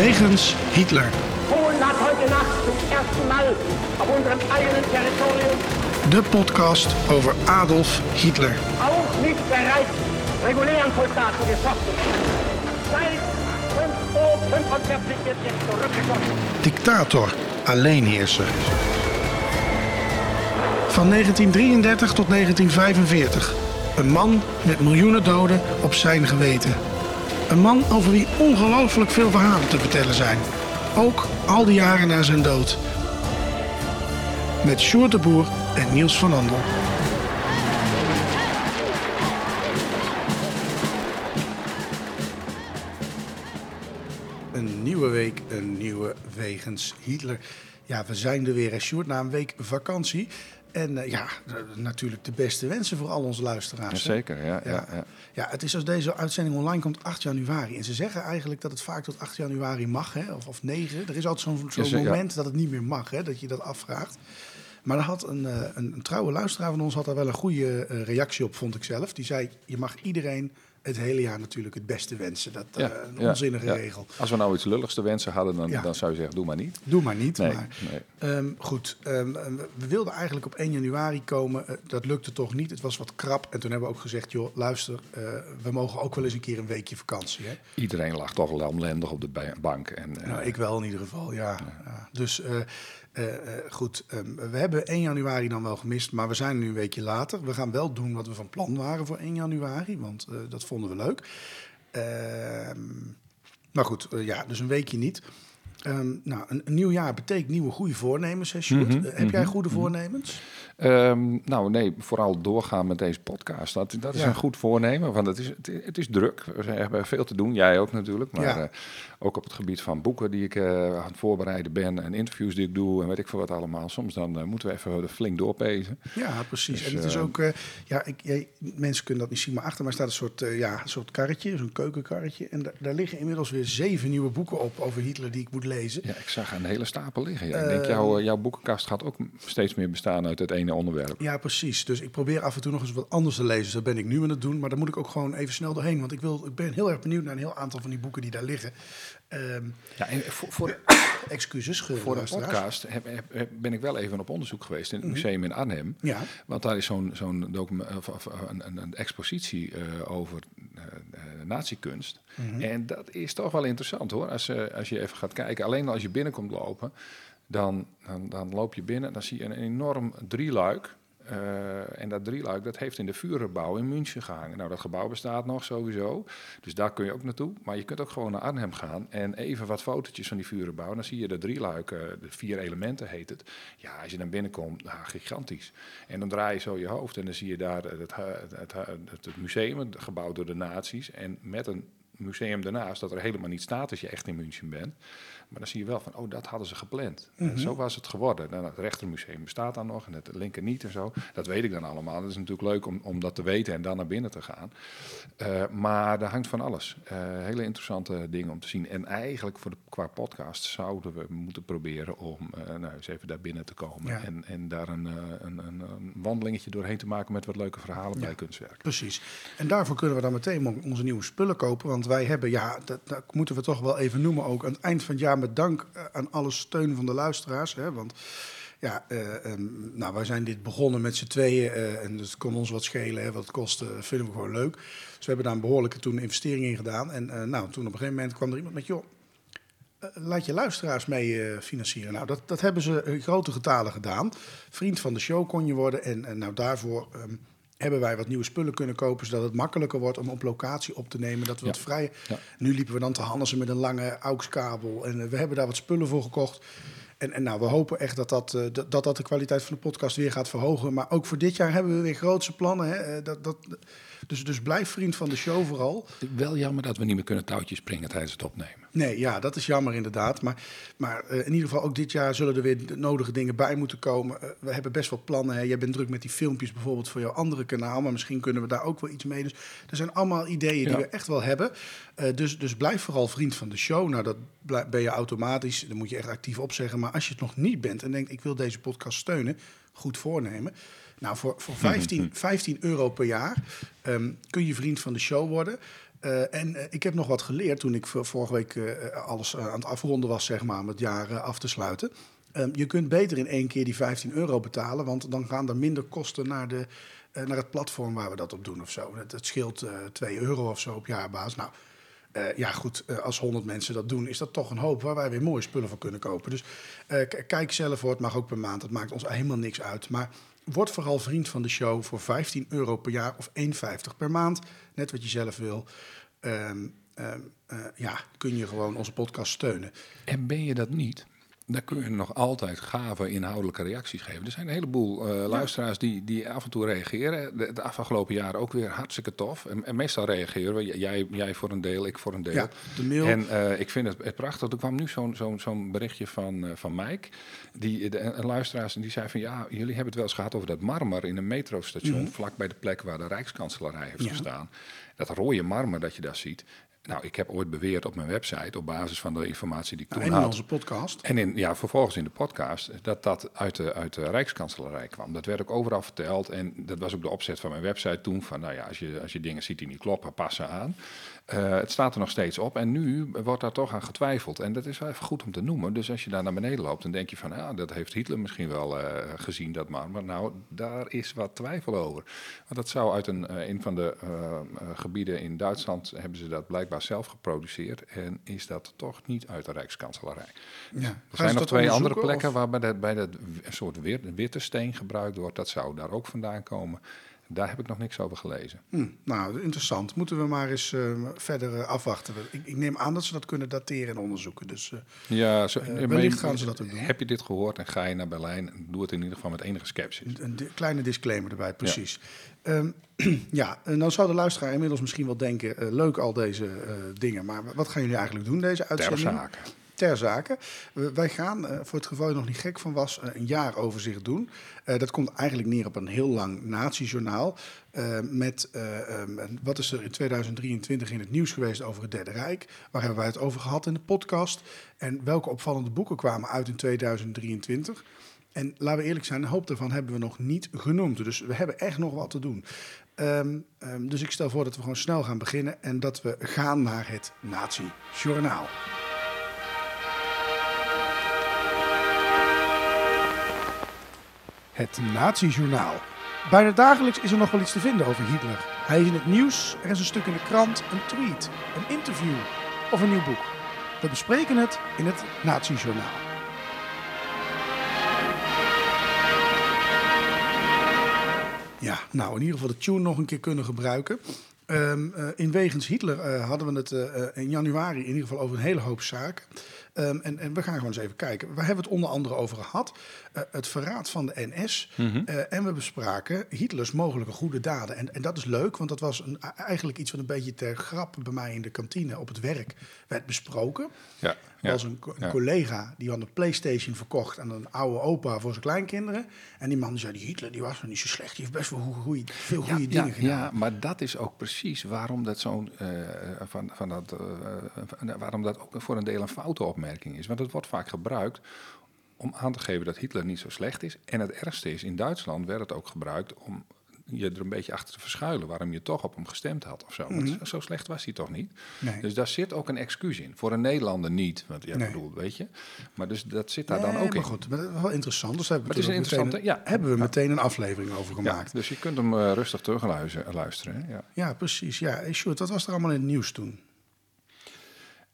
Wegens Hitler. Polen hat heute Nacht zum ersten Mal auf unserem eigenen Territorium De podcast over Adolf Hitler. auch mit bereits regulären Soldaten geschossen. Seit 5 Uhr 45 wird jetzt zurückgeschossen. Dictator, alleenheerser. Van 1933 tot 1945. Een man met miljoenen doden op zijn geweten. Een man over wie ongelooflijk veel verhalen te vertellen zijn. Ook al die jaren na zijn dood. Met Sjoerd de Boer en Niels van Andel. Een nieuwe week, een nieuwe Wegens Hitler. Ja, we zijn er weer, Sjoerd, na een week vakantie. En eh, ja, eh, natuurlijk de beste wensen voor al onze luisteraars. hè? Jazeker, ja, ja, ja. Ja, het is als deze uitzending online komt 8 januari. En ze zeggen eigenlijk dat het vaak tot 8 januari mag, hè? Of, of 9. Er is altijd zo'n moment dat het niet meer mag, hè? dat je dat afvraagt. Maar er had een, eh, een, een trouwe luisteraar van ons had daar wel een goede reactie op, vond ik zelf. Die zei, je mag iedereen het hele jaar natuurlijk het beste wensen. Dat Ja, een onzinnige ja. regel. Als we nou iets lulligs te wensen hadden, dan, Ja. dan zou je zeggen, doe maar niet. Doe maar niet. Nee, maar, nee. Ehm, goed, ehm, ehm, we wilden eigenlijk op 1 januari komen. Eh, dat lukte toch niet. Het was wat krap. En toen hebben we ook gezegd, joh, luister, eh, we mogen ook wel eens een keer een weekje vakantie. Hè? Iedereen lag toch lamlendig op de ba- bank. En, eh, Nou, ik wel in ieder geval, ja. ja. Dus eh, eh, goed, ehm, we hebben 1 januari dan wel gemist, maar we zijn nu een weekje later. We gaan wel doen wat we van plan waren voor 1 januari, want eh, dat vonden we leuk. Ehm, maar goed, ja, dus een weekje niet. Ehm, nou, een, een nieuw jaar betekent nieuwe goede voornemens, hè? Mhm, heb jij goede voornemens? Ehm, nou, nee, vooral doorgaan met deze podcast. Dat, dat is Ja. een goed voornemen, want het is, het, het is druk. We hebben veel te doen, jij ook natuurlijk. Maar Ja. eh, ook op het gebied van boeken die ik eh, aan het voorbereiden ben... en interviews die ik doe en weet ik veel wat allemaal. Soms dan eh, moeten we even flink doorpezen. Ja, precies. Dus, en het is ook, ja, ik, jij- mensen kunnen dat niet zien, maar achter mij staat een soort, ja, een soort karretje, zo'n keukenkarretje. En da- daar liggen inmiddels weer zeven nieuwe boeken op over Hitler die ik moet lezen. Ja, ik zag een hele stapel liggen. Ja. ik Ehm. denk, jouw, eh, jouw boekenkast gaat ook steeds meer bestaan uit het ene onderwerp. Ja, precies. Dus ik probeer af en toe nog eens wat anders te lezen. Dus dat ben ik nu aan het doen. Maar daar moet ik ook gewoon even snel doorheen. Want ik, wil, ik ben heel erg benieuwd naar een heel aantal van die boeken die daar liggen. Ehm Ja, en voor, voor, excuses, Voor de podcast heb, heb- heb- ben ik wel even op onderzoek geweest in het museum in Arnhem. Ja. Want daar is zo'n zo'n document- of, of, een, een, een expositie eh, over eh eh, nazi-kunst. En dat is toch wel interessant hoor. Als, eh, als je even gaat kijken, alleen als je binnenkomt lopen, dan, dan, loop je binnen, dan zie je een enorm drieluik. Eh, en dat drieluik dat heeft in de Führerbouw in München gehangen. Nou, dat gebouw bestaat nog sowieso. Dus daar kun je ook naartoe. Maar je kunt ook gewoon naar Arnhem gaan en even wat fotootjes van die Führerbouw. Dan zie je de drieluik, eh, de vier elementen heet het. Ja, als je dan binnenkomt, nou, gigantisch. En dan draai je zo je hoofd en dan zie je daar het, het, het, museum, gebouwd door de nazi's. En met een museum daarnaast, dat er helemaal niet staat als je echt in München bent. Maar dan zie je wel van, oh, dat hadden ze gepland. En zo was het geworden. Nou, het rechtermuseum bestaat dan nog en het linker niet en zo. Dat weet ik dan allemaal. Dat is natuurlijk leuk om, om dat te weten en dan naar binnen te gaan. Eh, maar daar hangt van alles. Eh, hele interessante dingen om te zien. En eigenlijk voor de, qua podcast zouden we moeten proberen om eh, nou, eens even daar binnen te komen. Ja. En, en daar een, een, een, een wandelingetje doorheen te maken met wat leuke verhalen bij kunstwerk. Precies. En daarvoor kunnen we dan meteen onze nieuwe spullen kopen. Want wij hebben, ja, dat, dat moeten we toch wel even noemen ook... aan het eind van het jaar met dank eh, aan alle steun van de luisteraars. Hè, want ja, eh, ehm, nou, wij zijn dit begonnen met z'n tweeën. eh, en het kon ons wat schelen. Hè, wat kostte, vinden we gewoon leuk. Dus we hebben daar een behoorlijke toen investering in gedaan. En nou, toen op een gegeven moment kwam er iemand met... joh, laat je luisteraars mee financieren. Nou, dat, dat hebben ze in grote getalen gedaan. Vriend van de show kon je worden. En, en nou, daarvoor ehm, hebben wij wat nieuwe spullen kunnen kopen... zodat het makkelijker wordt om op locatie op te nemen. Dat we Ja. wat vrij... Ja. Nu liepen we dan te Hannessen met een lange AUX-kabel. En eh, we hebben daar wat spullen voor gekocht. En, en nou, we hopen echt dat dat, eh, dat dat dat de kwaliteit van de podcast weer gaat verhogen. Maar ook voor dit jaar hebben we weer grootse plannen. Hè? Eh, Dat, dat, dus, dus blijf vriend van de show vooral. Wel jammer dat we niet meer kunnen touwtjes springen tijdens het opnemen. Nee, ja, dat is jammer inderdaad. Maar, maar eh, in ieder geval ook dit jaar zullen er weer de nodige dingen bij moeten komen. Eh, we hebben best wel plannen. Hè. Jij bent druk met die filmpjes bijvoorbeeld voor jouw andere kanaal. Maar misschien kunnen we daar ook wel iets mee. Dus er zijn allemaal ideeën die we echt wel hebben. Eh, dus, dus blijf vooral vriend van de show. Nou, dat ben je automatisch. Dan moet je echt actief opzeggen. Maar als je het nog niet bent en denkt, ik wil deze podcast steunen. Goed voornemen. Nou, voor, voor 15, 15 euro per jaar ehm, kun je vriend van de show worden. Eh, en eh, ik heb nog wat geleerd toen ik vorige week eh, alles aan het afronden was, zeg maar, om het jaar af te sluiten. Ehm, je kunt beter in één keer die 15 euro betalen, want dan gaan er minder kosten naar, de, naar het platform waar we dat op doen of zo. Het, scheelt eh 2 euro of zo op jaarbasis. Nou, ja, goed, als 100 mensen dat doen, is dat toch een hoop waar wij weer mooie spullen voor kunnen kopen. Dus kijk zelf hoor, het mag ook per maand, het maakt ons helemaal niks uit. Maar word vooral vriend van de show voor 15 euro per jaar of 1,50 per maand. Net wat je zelf wil. Ehm, ehm, eh, ja, kun je gewoon onze podcast steunen. En ben je dat niet, dan kun je nog altijd gave inhoudelijke reacties geven. Er zijn een heleboel eh, luisteraars die, die af en toe reageren. De, de afgelopen jaren ook weer hartstikke tof. En, en meestal reageren we, jij, jij voor een deel, ik voor een deel. Ja, de mail. En eh, ik vind het, het prachtig. Er kwam nu zo'n zo'n zo'n berichtje van, eh, van Mike. Die, de, een luisteraar die zei van ja, jullie hebben het wel eens gehad over dat marmer in een metrostation. vlak bij de plek waar de Rijkskanselarij heeft Mhm. Ja. gestaan. Dat rode marmer dat je daar ziet. Nou, ik heb ooit beweerd op mijn website, op basis van de informatie die ik Nou, toen en in had. onze podcast. En in, ja, vervolgens in de podcast, dat dat uit de, uit de Rijkskanselarij kwam. Dat werd ook overal verteld. En dat was ook de opzet van mijn website toen. Van nou ja, als je, als je dingen ziet die niet kloppen, pas ze aan. Eh, het staat er nog steeds op. En nu wordt daar toch aan getwijfeld. En dat is wel even goed om te noemen. Dus als je daar naar beneden loopt, dan denk je van... ja, dat heeft Hitler misschien wel eh, gezien, dat maar. Maar nou, daar is wat twijfel over. Want dat zou uit een, eh, een van de gebieden in Duitsland... hebben ze dat blijkbaar zelf geproduceerd. En is dat toch niet uit de Rijkskanselarij. Ja. Er zijn nog twee andere plekken waar bij dat, bij dat soort wit- witte steen gebruikt wordt. Dat zou daar ook vandaan komen. Daar heb ik nog niks over gelezen. Hm, nou, interessant. Moeten we maar eens eh, verder eh, afwachten. Ik, ik neem aan dat ze dat kunnen dateren en onderzoeken. Dus eh, Ja, zo, wellicht gaan ze dat ook doen. Heb je dit gehoord en ga je naar Berlijn, doe het in ieder geval met enige sceptisch. Een, een di- kleine disclaimer erbij, precies. Ja, ja en dan zou de luisteraar inmiddels misschien wel denken... leuk al deze dingen, maar wat gaan jullie eigenlijk doen deze Ter uitzending? Ter zake. Wij gaan, eh, voor het geval je nog niet gek van was, eh, een jaaroverzicht doen. Eh, dat komt eigenlijk neer op een heel lang natiejournaal. met eh, ehm, wat is er in 2023 in het nieuws geweest over het Derde Rijk? Waar hebben wij het over gehad in de podcast? En welke opvallende boeken kwamen uit in 2023? En laten we eerlijk zijn, een hoop daarvan hebben we nog niet genoemd. Dus we hebben echt nog wat te doen. Ehm, ehm, dus ik stel voor dat we gewoon snel gaan beginnen en dat we gaan naar het Nazi-journaal. Het Nazi-journaal. Bijna dagelijks is er nog wel iets te vinden over Hitler. Hij is in het nieuws, er is een stuk in de krant, een tweet, een interview of een nieuw boek. We bespreken het in het Nazi-journaal. Ja, nou in ieder geval de tune nog een keer kunnen gebruiken. Ehm, eh, in Wegens Hitler eh, hadden we het eh, in januari in ieder geval over een hele hoop zaken. Ehm, en, en we gaan gewoon eens even kijken. We hebben het onder andere over gehad. eh, het verraad van de NS. Eh, en we bespraken Hitlers mogelijke goede daden. En, en dat is leuk, want dat was een, eigenlijk iets wat een beetje ter grap bij mij in de kantine op het werk werd besproken. Ja, ja. was een, co- een ja. collega die had een Playstation verkocht aan een oude opa voor zijn kleinkinderen. En die man zei, die Hitler die was nog niet zo slecht. Die heeft best wel goeie- veel goede ja, dingen gedaan. ja, maar dat is ook precies waarom dat zo'n eh, van, van dat, eh, waarom dat ook voor een deel een foute opmerking is. Want het wordt vaak gebruikt om aan te geven dat Hitler niet zo slecht is. En het ergste is, in Duitsland werd het ook gebruikt om je er een beetje achter te verschuilen waarom je toch op hem gestemd had of zo. Want zo- slecht was hij toch niet? Mhm. Nee. Dus daar zit ook een excuus in. Voor een Nederlander niet, want ja, Nee. bedoel, weet je. Maar dus dat zit daar Nee, dan ook maar in. goed, maar is wel interessant. Dus hebben we, het is een ook meteen interessante- ja. hebben we meteen een aflevering over Ja, gemaakt. dus je kunt hem eh, rustig terugluisteren. luisteren, hè? Ja. Ja, precies. Ja, hey, Sjoerd, wat was er allemaal in het nieuws toen?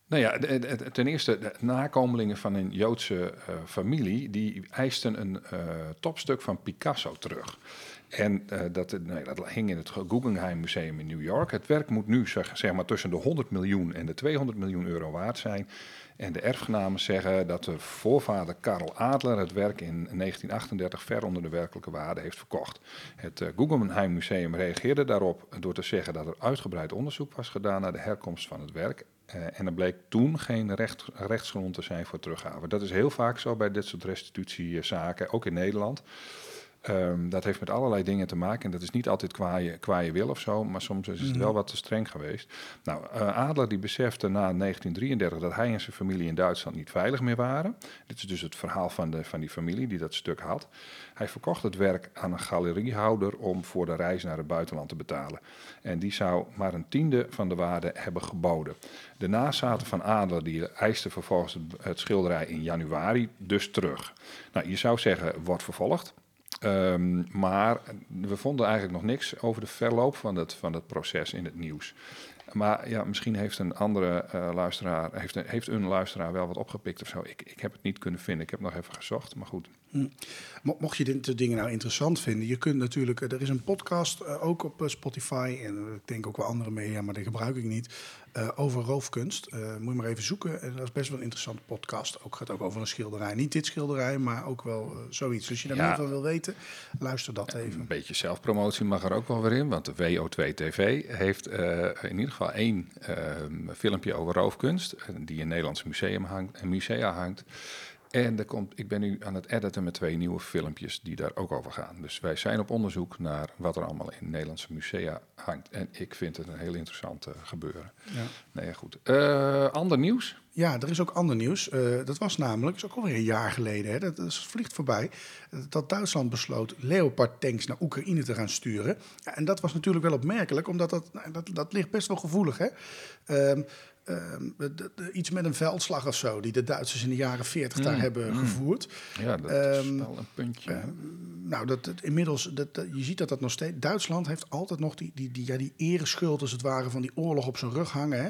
Nou ja, ten eerste, de nakomelingen van een Joodse eh, familie... die eisten een eh, topstuk van Picasso terug. En eh, dat, nee, dat hing in het Guggenheim Museum in New York. Het werk moet nu zeg, zeg maar tussen de 100 miljoen en de 200 miljoen euro waard zijn. En de erfgenamen zeggen dat de voorvader Karl Adler het werk in 1938 ver onder de werkelijke waarde heeft verkocht. Het eh, Guggenheim Museum reageerde daarop door te zeggen dat er uitgebreid onderzoek was gedaan naar de herkomst van het werk. Eh, en er bleek toen geen recht, rechtsgrond te zijn voor teruggave. Dat is heel vaak zo bij dit soort restitutiezaken, ook in Nederland. Ehm, dat heeft met allerlei dingen te maken. En dat is niet altijd qua je, qua je wil of zo, maar soms is het Mhm. wel wat te streng geweest. Nou, eh, Adler die besefte na 1933 dat hij en zijn familie in Duitsland niet veilig meer waren. Dit is dus het verhaal van, de, van die familie die dat stuk had. Hij verkocht het werk aan een galeriehouder om voor de reis naar het buitenland te betalen. En die zou maar een tiende van de waarde hebben geboden. De nazaten van Adler die eisten vervolgens het, het schilderij in januari dus terug. Nou, je zou zeggen, wordt vervolgd. Ehm, maar we vonden eigenlijk nog niks over de verloop van het, van het proces in het nieuws. Maar ja, misschien heeft een andere eh, luisteraar, heeft, heeft een luisteraar wel wat opgepikt of zo. Ik, ik heb het niet kunnen vinden. Ik heb nog even gezocht, maar goed. Mo- Mocht je dit dingen nou interessant vinden, je kunt natuurlijk, eh, er is een podcast eh, ook op eh, Spotify en ik denk ook wel andere media, maar die gebruik ik niet, over roofkunst. Moet je maar even zoeken. En dat is best wel een interessante podcast. Ook gaat ook over een schilderij. Niet dit schilderij, maar ook wel zoiets. Dus als je daar Ja. meer van wil weten, luister dat even. Een beetje zelfpromotie mag er ook wel weer in, want de WO2 TV heeft in ieder geval één ehm, filmpje over roofkunst, die in Nederlandse museum hangt, en musea hangt. En er komt, ik ben nu aan het editen met twee nieuwe filmpjes die daar ook over gaan. Dus wij zijn op onderzoek naar wat er allemaal in Nederlandse musea hangt. En ik vind het een heel interessant eh, gebeuren. Ja. Nee, goed. Eh, ander nieuws? Ja, er is ook ander nieuws. Eh, dat was namelijk, is ook alweer een jaar geleden, hè, dat, dat vliegt voorbij, dat Duitsland besloot Leopard-tanks naar Oekraïne te gaan sturen. Ja, en dat was natuurlijk wel opmerkelijk, omdat dat, nou, dat, dat ligt best wel gevoelig. Hè? Ehm, iets met een veldslag of zo, die de Duitsers in de jaren 40 daar hebben gevoerd. Ja, dat is Ehm, wel een puntje. Nou, dat, dat- inmiddels, dat, dat- je ziet dat dat nog steeds. Duitsland heeft altijd nog die, die, die, ja, die ereschuld, als het ware, van die oorlog op zijn rug hangen. Hè?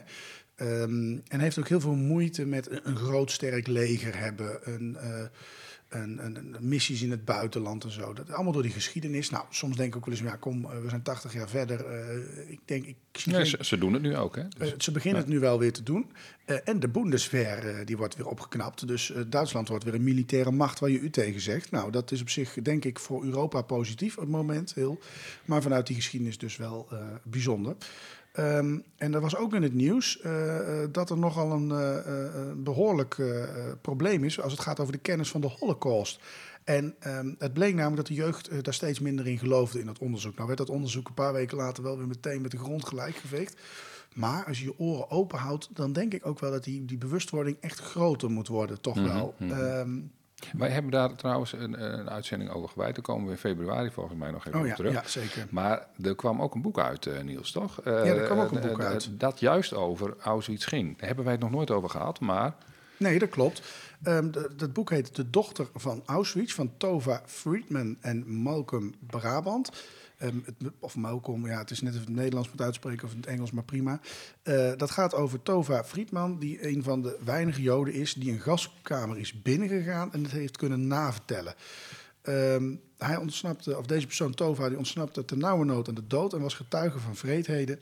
Ehm, en heeft ook heel veel moeite met een, een groot sterk leger hebben. Een, eh, een, een- missies in het buitenland en zo. Dat allemaal door die geschiedenis. Nou, soms denk ik ook wel eens, ja, kom, eh, we zijn 80 jaar verder. eh, ik denk, ik zie Nee, geen- ze, ze doen het nu ook, hè? Dus- ze beginnen het nu wel weer te doen. En de Bundeswehr eh, die wordt weer opgeknapt. Dus Duitsland wordt weer een militaire macht waar je u tegen zegt. Nou, dat is op zich denk ik voor Europa positief op het moment. Heel. Maar vanuit die geschiedenis dus wel bijzonder. Ehm, en er was ook in het nieuws eh, eh, dat er nogal een eh, eh, behoorlijk eh, eh, probleem is als het gaat over de kennis van de Holocaust. En ehm, het bleek namelijk dat de jeugd daar steeds minder in geloofde in dat onderzoek. Nou werd dat onderzoek een paar weken later wel weer meteen met de grond gelijk geveegd. Maar als je je oren open houdt, dan denk ik ook wel dat die, die bewustwording echt groter moet worden, toch wel. Ehm, Wij hebben daar trouwens een, een uitzending over gewijd. Daar komen we in februari volgens mij nog even oh op ja, terug. ja, zeker. Maar er kwam ook een boek uit, eh, Niels, toch? ja, er kwam ook een boek uit. Dat juist over Auschwitz ging. Daar hebben wij het nog nooit over gehad, maar... Nee, dat klopt. De- dat boek heet De dochter van Auschwitz van Tova Friedman en Malcolm Brabant. Ehm, het, of Malcolm, ja, het is net of het Nederlands moet uitspreken of het Engels, maar prima. Eh, dat gaat over Tova Friedman, die een van de weinige Joden is die een gaskamer is binnengegaan en het heeft kunnen navertellen. Ehm, hij ontsnapte, of deze persoon Tova, die ontsnapte ter nauwe nood aan de dood en was getuige van vreedheden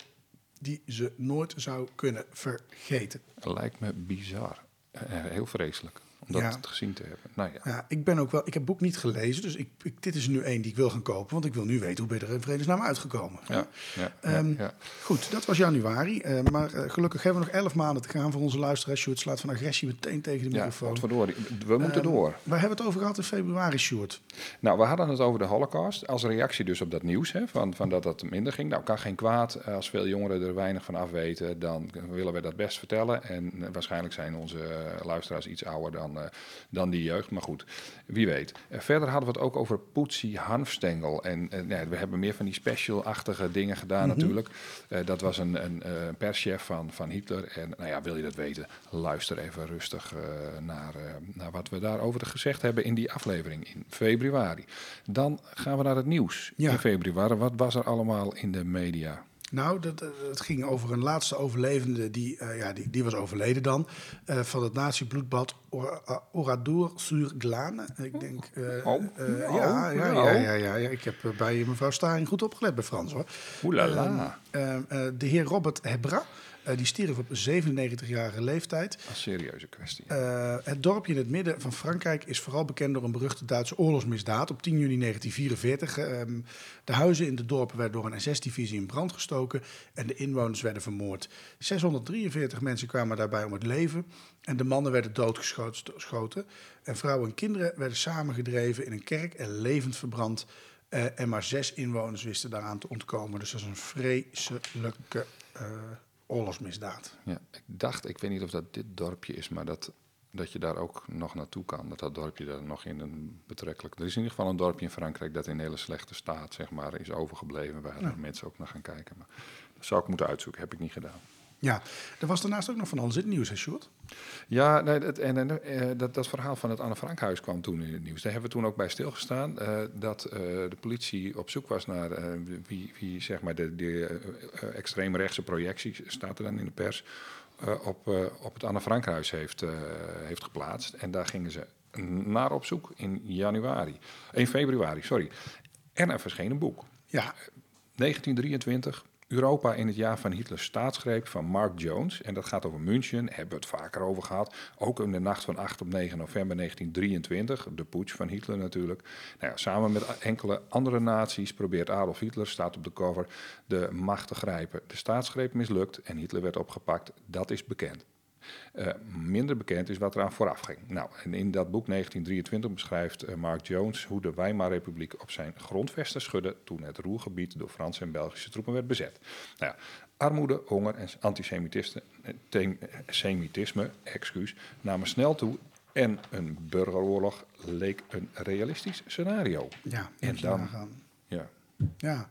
die ze nooit zou kunnen vergeten. Lijkt me bizar. Eh, heel vreselijk om dat Ja. gezien te hebben. Nou ja. Ja, ik ben ook wel. Ik heb het boek niet gelezen, dus ik, ik- dit is nu één die ik wil gaan kopen, want ik wil nu weten hoe ben je er in vredesnaam uitgekomen. Ja, ja, ja, ja. Goed, dat was januari, eh, maar eh, gelukkig hebben we nog elf maanden te gaan voor onze luisteraars. Sjoerd slaat van agressie meteen tegen de Ja, microfoon. verdorie. We moeten Ehm, door. Waar hebben we het over gehad in februari, Sjoerd? Nou, we hadden het over de Holocaust. Als reactie dus op dat nieuws, hè, van, van dat dat minder ging. Nou, kan geen kwaad. Als veel jongeren er weinig van af weten, dan willen we dat best vertellen. En eh, waarschijnlijk zijn onze eh, luisteraars iets ouder dan, eh, dan die jeugd. Maar goed, wie weet. Eh, verder hadden we het ook over Poetsie Hanfstengel. En eh, ja, we hebben meer van die special-achtige dingen gedaan natuurlijk. Eh, dat was een, een, perschef van, van Hitler. En nou ja, wil je dat weten, luister even rustig naar, naar wat we daarover gezegd hebben in die aflevering in februari. Dan gaan we naar het nieuws Ja. in februari. Wat was er allemaal in de media? Nou, dat, dat- het ging over een laatste overlevende, die, eh, ja, die, die was overleden dan, eh, van het nazi-bloedbad Or- uh, Oradour-sur-Glane. Ik denk... eh, Oh. eh, Oh. ja, ja, ja, ja, ja, ja. Ik heb eh, bij mevrouw Staring goed opgelet bij Frans, hoor. Oelala. Eh, eh, de heer Robert Hebra, Eh, die stierf op 97-jarige leeftijd. Een serieuze kwestie. Uh, het dorpje in het midden van Frankrijk is vooral bekend door een beruchte Duitse oorlogsmisdaad. Op 10 juni 1944. Uh, de huizen in de dorpen werden door een SS-divisie in brand gestoken en de inwoners werden vermoord. 643 mensen kwamen daarbij om het leven en de mannen werden doodgeschoten. En vrouwen en kinderen werden samengedreven in een kerk en levend verbrand. Uh, en maar zes inwoners wisten daaraan te ontkomen. Dus dat is een vreselijke uh, oorlogsmisdaad. Ja, ik dacht, ik weet niet of dat dit dorpje is, maar dat, dat je daar ook nog naartoe kan. Dat dat dorpje daar nog in een betrekkelijk... Er is in ieder geval een dorpje in Frankrijk dat in hele slechte staat zeg maar, is overgebleven. Waar ja. mensen ook naar gaan kijken. Maar dat zou ik moeten uitzoeken, heb ik niet gedaan. Ja, er was daarnaast ook nog van alles in het nieuws, hè, Sjoerd? Ja, nee, het, en, en uh, dat, dat verhaal van het Anne Frankhuis kwam toen in het nieuws. Daar hebben we toen ook bij stilgestaan. Uh, dat uh, de politie op zoek was naar wie, wie, zeg maar, de, de extreemrechtse projecties, staat er dan in de pers, op, op het Anne Frankhuis heeft, heeft geplaatst. En daar gingen ze naar op zoek in januari. 1 februari, sorry. En er verscheen een boek. Ja. 1923, Europa in het jaar van Hitlers staatsgreep van Mark Jones. En dat gaat over München, hebben we het vaker over gehad. Ook in de nacht van 8 op 9 november 1923, de putsch van Hitler natuurlijk. Nou ja, samen met enkele andere naties probeert Adolf Hitler, staat op de cover, de macht te grijpen. De staatsgreep mislukt en Hitler werd opgepakt, dat is bekend. Uh, minder bekend is wat eraan vooraf ging. Nou, en in dat boek 1923 beschrijft uh, Mark Jones hoe de Weimarrepubliek op zijn grondvesten schudde toen het Roergebied door Franse en Belgische troepen werd bezet. Nou ja, armoede, honger en antisemitisme excuus, namen snel toe en een burgeroorlog leek een realistisch scenario. Ja, en dan. Ja. Ja,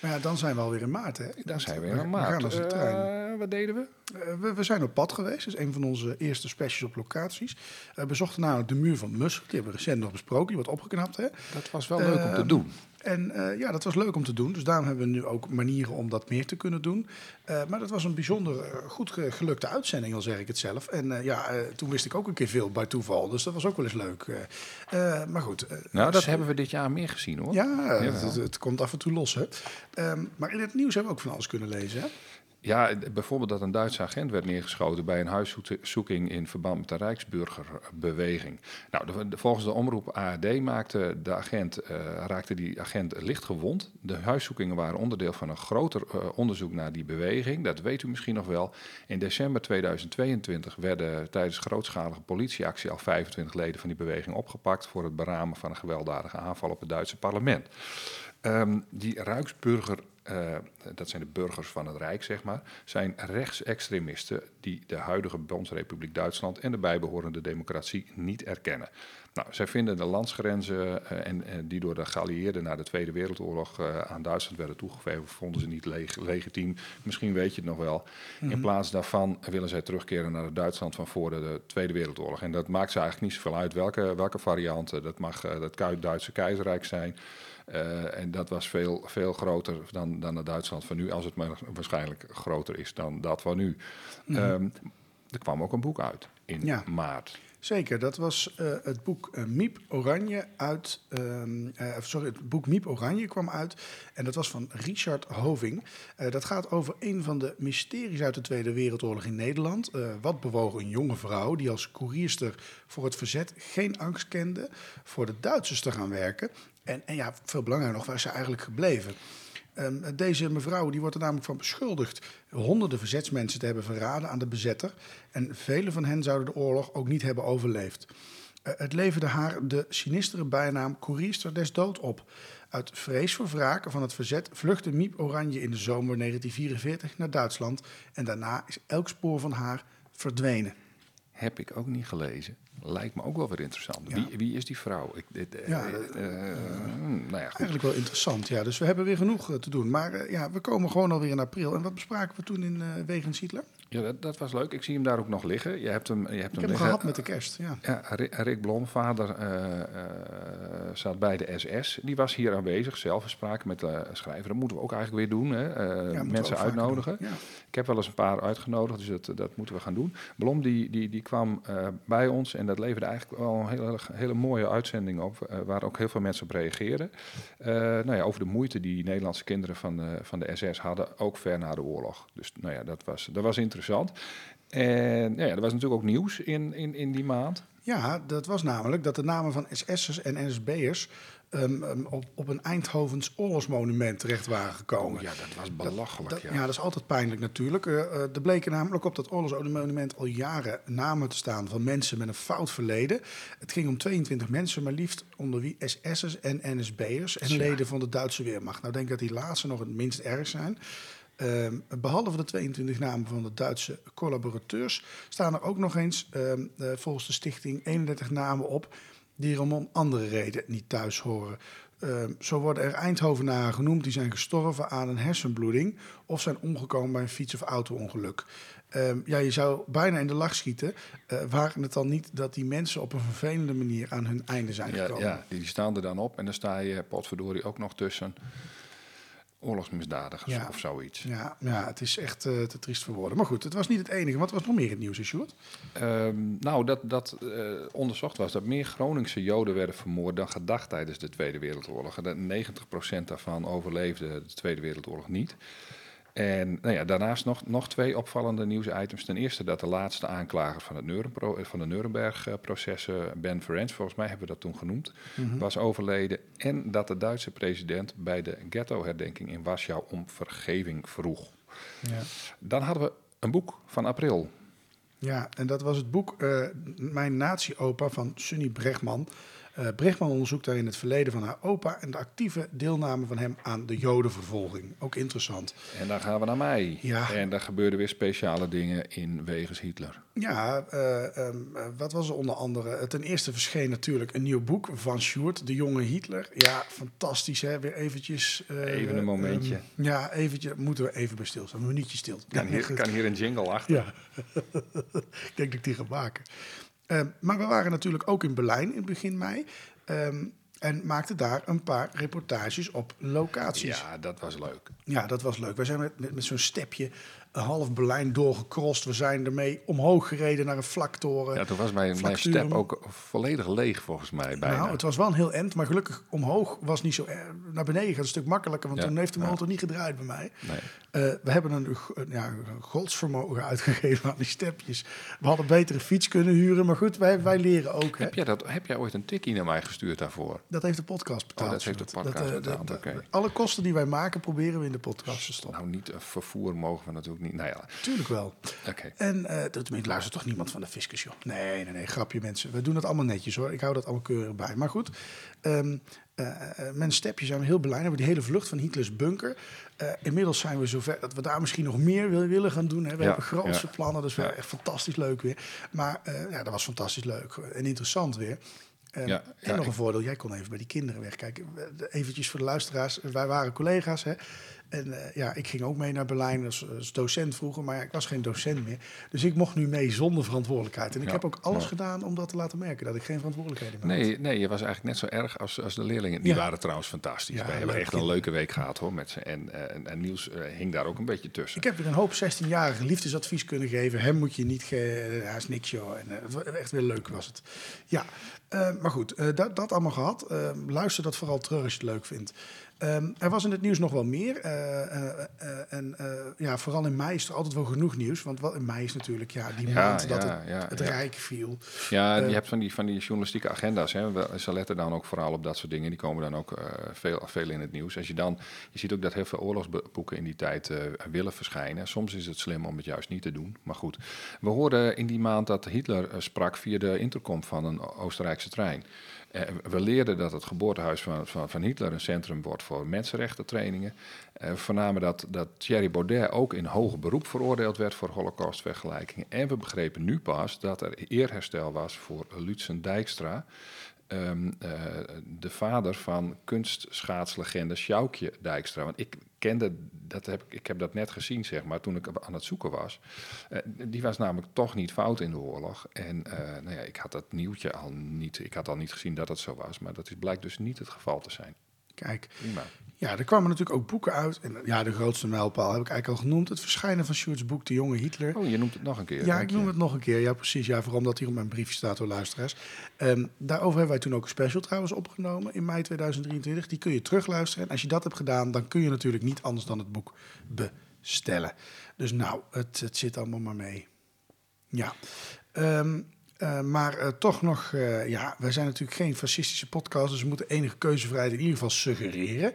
maar ja, dan zijn we alweer in maart. Hè? Dan zijn we in maart. We gaan als de trein. Uh, wat deden we? Uh, we? we? zijn op pad geweest. Dat is een van onze eerste specials op locaties. Uh, we bezochten namelijk de muur van Mussel. Die hebben we recent nog besproken. Die wordt opgeknapt. Hè? Dat was wel leuk om te doen. En uh, ja, dat was leuk om te doen. Dus daarom hebben we nu ook manieren om dat meer te kunnen doen. Uh, maar dat was een bijzonder uh, goed gelukte uitzending, al zeg ik het zelf. En ja, toen wist ik ook een keer veel bij toeval. Dus dat was ook wel eens leuk. maar goed. nou, dat hebben we dit jaar meer gezien hoor. Ja, ja. Het, komt af en toe los. Hè. Um, maar in het nieuws hebben we ook van alles kunnen lezen. Hè? Ja, bijvoorbeeld dat een Duitse agent werd neergeschoten bij een huiszoeking in verband met de Rijksburgerbeweging. Nou, volgens de omroep ARD maakte, de agent, uh, raakte die agent licht gewond. De huiszoekingen waren onderdeel van een groter uh, onderzoek naar die beweging. Dat weet u misschien nog wel. In december 2022 werden tijdens grootschalige politieactie al 25 leden van die beweging opgepakt voor het beramen van een gewelddadige aanval op het Duitse parlement. Um, die Rijksburger uh, dat zijn de burgers van het Rijk, zeg maar, zijn rechtsextremisten die de huidige Bondsrepubliek Duitsland en de bijbehorende democratie niet erkennen. Nou, zij vinden de landsgrenzen uh, en, en, die door de geallieerden na de Tweede Wereldoorlog aan Duitsland werden toegegeven, vonden ze niet leg legitiem. Misschien weet je het nog wel. Mm -hmm. In plaats daarvan willen zij terugkeren naar het Duitsland van voor de, de, Tweede Wereldoorlog. En dat maakt ze eigenlijk niet zoveel uit welke, welke variant. Dat mag het Duitse keizerrijk zijn. Uh, en dat was veel, veel groter dan, dan het Duitsland van nu, als het maar waarschijnlijk groter is dan dat van nu. Mm -hmm. um, er kwam ook een boek uit in ja. maart. Zeker, dat was uh, het boek uh, Miep Oranje uit. Uh, sorry, het boek Miep Oranje kwam uit. En dat was van Richard Hoving. dat gaat over een van de mysteries uit de Tweede Wereldoorlog in Nederland. wat bewoog een jonge vrouw die als koerierster voor het verzet geen angst kende voor de Duitsers te gaan werken. En, en ja, veel belangrijker nog, waar is ze eigenlijk gebleven? Um, deze mevrouw die wordt er namelijk van beschuldigd honderden verzetsmensen te hebben verraden aan de bezetter. En vele van hen zouden de oorlog ook niet hebben overleefd. Uh, het leverde haar de sinistere bijnaam Koerierster des Dood op. Uit vrees voor wraak van het verzet vluchtte Miep Oranje in de zomer 1944 naar Duitsland. En daarna is elk spoor van haar verdwenen. Heb ik ook niet gelezen. Lijkt me ook wel weer interessant. Ja. Wie, wie, is die vrouw? Ik, dit, ja, uh, uh, nou ja, eigenlijk wel interessant. Ja, dus we hebben weer genoeg te doen. Maar ja, we komen gewoon alweer in april. En wat bespraken we toen in Wegens Hitler? Ja, dat, dat, was leuk. Ik zie hem daar ook nog liggen. Je hebt hem, je hebt Ik hem, heb hem liggen. gehad met de kerst. Ja, ja Rick Blom, vader, zat bij de SS. Die was hier aanwezig. Zelf spraken met de schrijver. Dat moeten we ook eigenlijk weer doen. Hè? Ja, mensen uitnodigen. Ja. Ik heb wel eens een paar uitgenodigd, dus dat, dat moeten we gaan doen. Blom die, die, die kwam bij ons en dat leverde eigenlijk wel een hele, hele mooie uitzending op, eh, waar ook heel veel mensen op reageerden. Eh, nou ja, over de moeite die Nederlandse kinderen van de, van de SS hadden, ook ver na de oorlog. Dus nou ja, dat was, dat was interessant. En ja, er was natuurlijk ook nieuws in, in, in die maand. Ja, dat was namelijk dat de namen van SS'ers en NSB'ers um, um, op, op een Eindhovens oorlogsmonument terecht waren gekomen. Oh ja, dat was belachelijk. Dat, ja. ja, dat is altijd pijnlijk natuurlijk. Uh, uh, er bleken namelijk op dat oorlogsmonument al jaren namen te staan van mensen met een fout verleden. Het ging om 22 mensen, maar liefst onder wie SS'ers en NSB'ers en leden van de Duitse Weermacht. Nou, ik denk dat die laatste nog het minst erg zijn. Um, behalve de 22 namen van de Duitse collaborateurs staan er ook nog eens um, uh, volgens de stichting 31 namen op die er om andere reden niet thuis horen. Uh, zo worden er Eindhovenaren genoemd die zijn gestorven aan een hersenbloeding of zijn omgekomen bij een fiets- of auto-ongeluk. Ja, je zou bijna in de lach schieten. Uh, waren het dan niet dat die mensen op een vervelende manier aan hun einde zijn ja, gekomen? Ja, die staan er dan op en dan sta je potverdorie ook nog tussen oorlogsmisdadigers Ja. of zoiets. Ja, ja, het is echt uh, te triest voor woorden. Maar goed, het was niet het enige. Wat was nog meer het nieuws, Sjoerd? Um, nou, dat, dat uh, onderzocht was dat meer Groningse Joden werden vermoord dan gedacht tijdens de Tweede Wereldoorlog. En 90% daarvan overleefde de Tweede Wereldoorlog niet. En nou ja, daarnaast nog, nog twee opvallende nieuwsitems. Ten eerste dat de laatste aanklager van, het Neurenpro van de Nuremberg-processen, Ben Ferencz, volgens mij hebben we dat toen genoemd, mm -hmm. was overleden. En dat de Duitse president bij de ghetto-herdenking in Warschau om vergeving vroeg. Ja. Dan hadden we een boek van april. Ja, en dat was het boek uh, Mijn Nazi-opa van Sunny Bregman. Uh, Bregman onderzoekt daarin het verleden van haar opa en de actieve deelname van hem aan de Jodenvervolging. Ook interessant. En dan gaan we naar mei. Ja. En daar gebeurden weer speciale dingen in wegens Hitler. Ja, uh, um, wat was er onder andere? Ten eerste verscheen natuurlijk een nieuw boek van Sjoerd, De Jonge Hitler. Ja, fantastisch hè, weer eventjes... Uh, even een momentje. Um, ja, eventje, moeten we even bij stilstaan, een minuutje stil. Kan hier, kan hier een jingle achter. Ja, ik denk dat ik die ga maken. Uh, maar we waren natuurlijk ook in Berlijn in begin mei. Um, en maakten daar een paar reportages op locaties. Ja, dat was leuk. Ja, dat was leuk. Wij zijn met, met, met zo'n stepje een half Berlijn doorgekrost. We zijn ermee omhoog gereden naar een vlaktoren. Ja, toen was mijn, mijn step ook volledig leeg volgens mij. Bijna. Nou, het was wel een heel end, maar gelukkig omhoog was niet zo... Naar beneden gaat een stuk makkelijker, want ja, toen heeft de motor ja. niet gedraaid bij mij. Nee. Uh, we hebben een, ja, godsvermogen uitgegeven aan die stepjes. We hadden beter een fiets kunnen huren, maar goed, wij, wij leren ook. Heb, jij dat, heb jij ooit een tikkie naar mij gestuurd daarvoor? Dat heeft de podcast betaald. Oh, dat heeft de podcast dat, uh, betaald, dat, okay. Alle kosten die wij maken, proberen we in de podcast te stoppen. Nou, niet uh, vervoer mogen we natuurlijk niet. Nou ja. Tuurlijk wel. Okay. En uh, tenminste, luistert toch niemand van de fiscus, joh. Nee, nee, nee, grapje mensen. We doen het allemaal netjes hoor. Ik hou dat allemaal keurig bij. Maar goed, um, uh, mijn stepje zijn we heel blij. We hebben die hele vlucht van Hitlers bunker. Uh, inmiddels zijn we zover dat we daar misschien nog meer wil, willen gaan doen. Hè. We ja, hebben grootste ja. plannen, dus ja. echt fantastisch leuk weer. Maar uh, ja, dat was fantastisch leuk en interessant weer. Um, ja, en nog een voordeel, jij kon even bij die kinderen wegkijken. Eventjes voor de luisteraars, wij waren collega's. Hè. En uh, ja, ik ging ook mee naar Berlijn als, als, docent vroeger, maar ja, ik was geen docent meer. Dus ik mocht nu mee zonder verantwoordelijkheid. En ik Ja, heb ook alles ja. gedaan om dat te laten merken, dat ik geen verantwoordelijkheden meer Nee, nee, je was eigenlijk net zo erg als, als de leerlingen. Die waren trouwens fantastisch. Wij hebben echt een leuke week gehad hoor met ze. En, eh, en, en Niels eh, hing daar ook een beetje tussen. Ik heb weer een hoop 16-jarige liefdesadvies kunnen geven. Hem moet je niet ge... Hij is niks, joh. En, eh, echt weer leuk was het. Ja, eh, maar goed, eh, dat, dat allemaal gehad. Eh, luister dat vooral terug als je het leuk vindt. Ehm, er was in het nieuws nog wel meer. eh, eh, eh, en ja, vooral in mei is er altijd wel genoeg nieuws. Want wat in mei is natuurlijk ja, die Ja, maand dat het, ja, het. Rijk viel. Ja, je hebt van die, van die journalistieke agenda's. Hè. We- Ze letten dan ook vooral op dat soort dingen. Die komen dan ook veel, veel in het nieuws. Als je, dan, je ziet ook dat heel veel oorlogsboeken in die tijd willen verschijnen. Soms is het slim om het juist niet te doen. Maar goed, we hoorden in die maand dat Hitler sprak via de intercom van een Oostenrijkse trein. Eh, we leerden dat het geboortehuis van, van, van Hitler een centrum wordt voor mensenrechtentrainingen. Eh, we vernamen dat, dat Thierry Baudet ook in hoger beroep veroordeeld werd voor holocaustvergelijkingen. En we begrepen nu pas dat er eerherstel was voor Lutzen Dijkstra. Ehm, eh, de vader van kunstschaatslegende Sjoukje Dijkstra. Want ik kende, dat heb, ik- heb dat net gezien, zeg maar, toen ik aan het zoeken was. Eh, die was namelijk toch niet fout in de oorlog. En eh, nou ja, ik had dat nieuwtje al niet, ik had al niet gezien dat het zo was. Maar dat is, blijkt dus niet het geval te zijn. Kijk, Prima. Ja, er kwamen natuurlijk ook boeken uit. En ja, de grootste mijlpaal heb ik eigenlijk al genoemd. Het verschijnen van Sjoerd's boek De Jonge Hitler. Oh, je noemt het nog een keer. Ja, ik je. noem het nog een keer. Ja, precies. Ja, vooral omdat hier op mijn briefje staat door luisteraars. Ehm, daarover hebben wij toen ook een special trouwens opgenomen in mei 2023. Die kun je terugluisteren. En als je dat hebt gedaan, dan kun je natuurlijk niet anders dan het boek bestellen. Dus nou, het, het zit allemaal maar mee. Ja. Ehm, eh, maar eh, toch nog, eh, ja, wij zijn natuurlijk geen fascistische podcast, dus we moeten enige keuzevrijheid in ieder geval suggereren.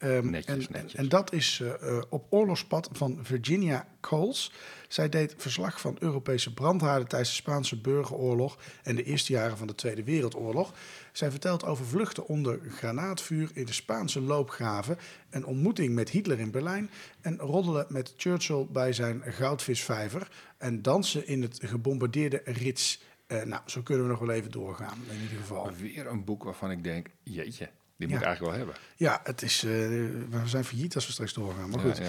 Ehm, Netjes, en, netjes. En, dat is eh, eh, op oorlogspad van Virginia Coles. Zij deed verslag van Europese brandhaarden tijdens de Spaanse burgeroorlog en de eerste jaren van de Tweede Wereldoorlog. Zij vertelt over vluchten onder granaatvuur in de Spaanse loopgraven, een ontmoeting met Hitler in Berlijn en roddelen met Churchill bij zijn goudvisvijver en dansen in het gebombardeerde Rits. Eh, nou, zo kunnen we nog wel even doorgaan, in ieder geval. Weer een boek waarvan ik denk, jeetje, die moet ik eigenlijk wel hebben. Ja, het is, eh, we zijn failliet als we straks doorgaan, maar goed.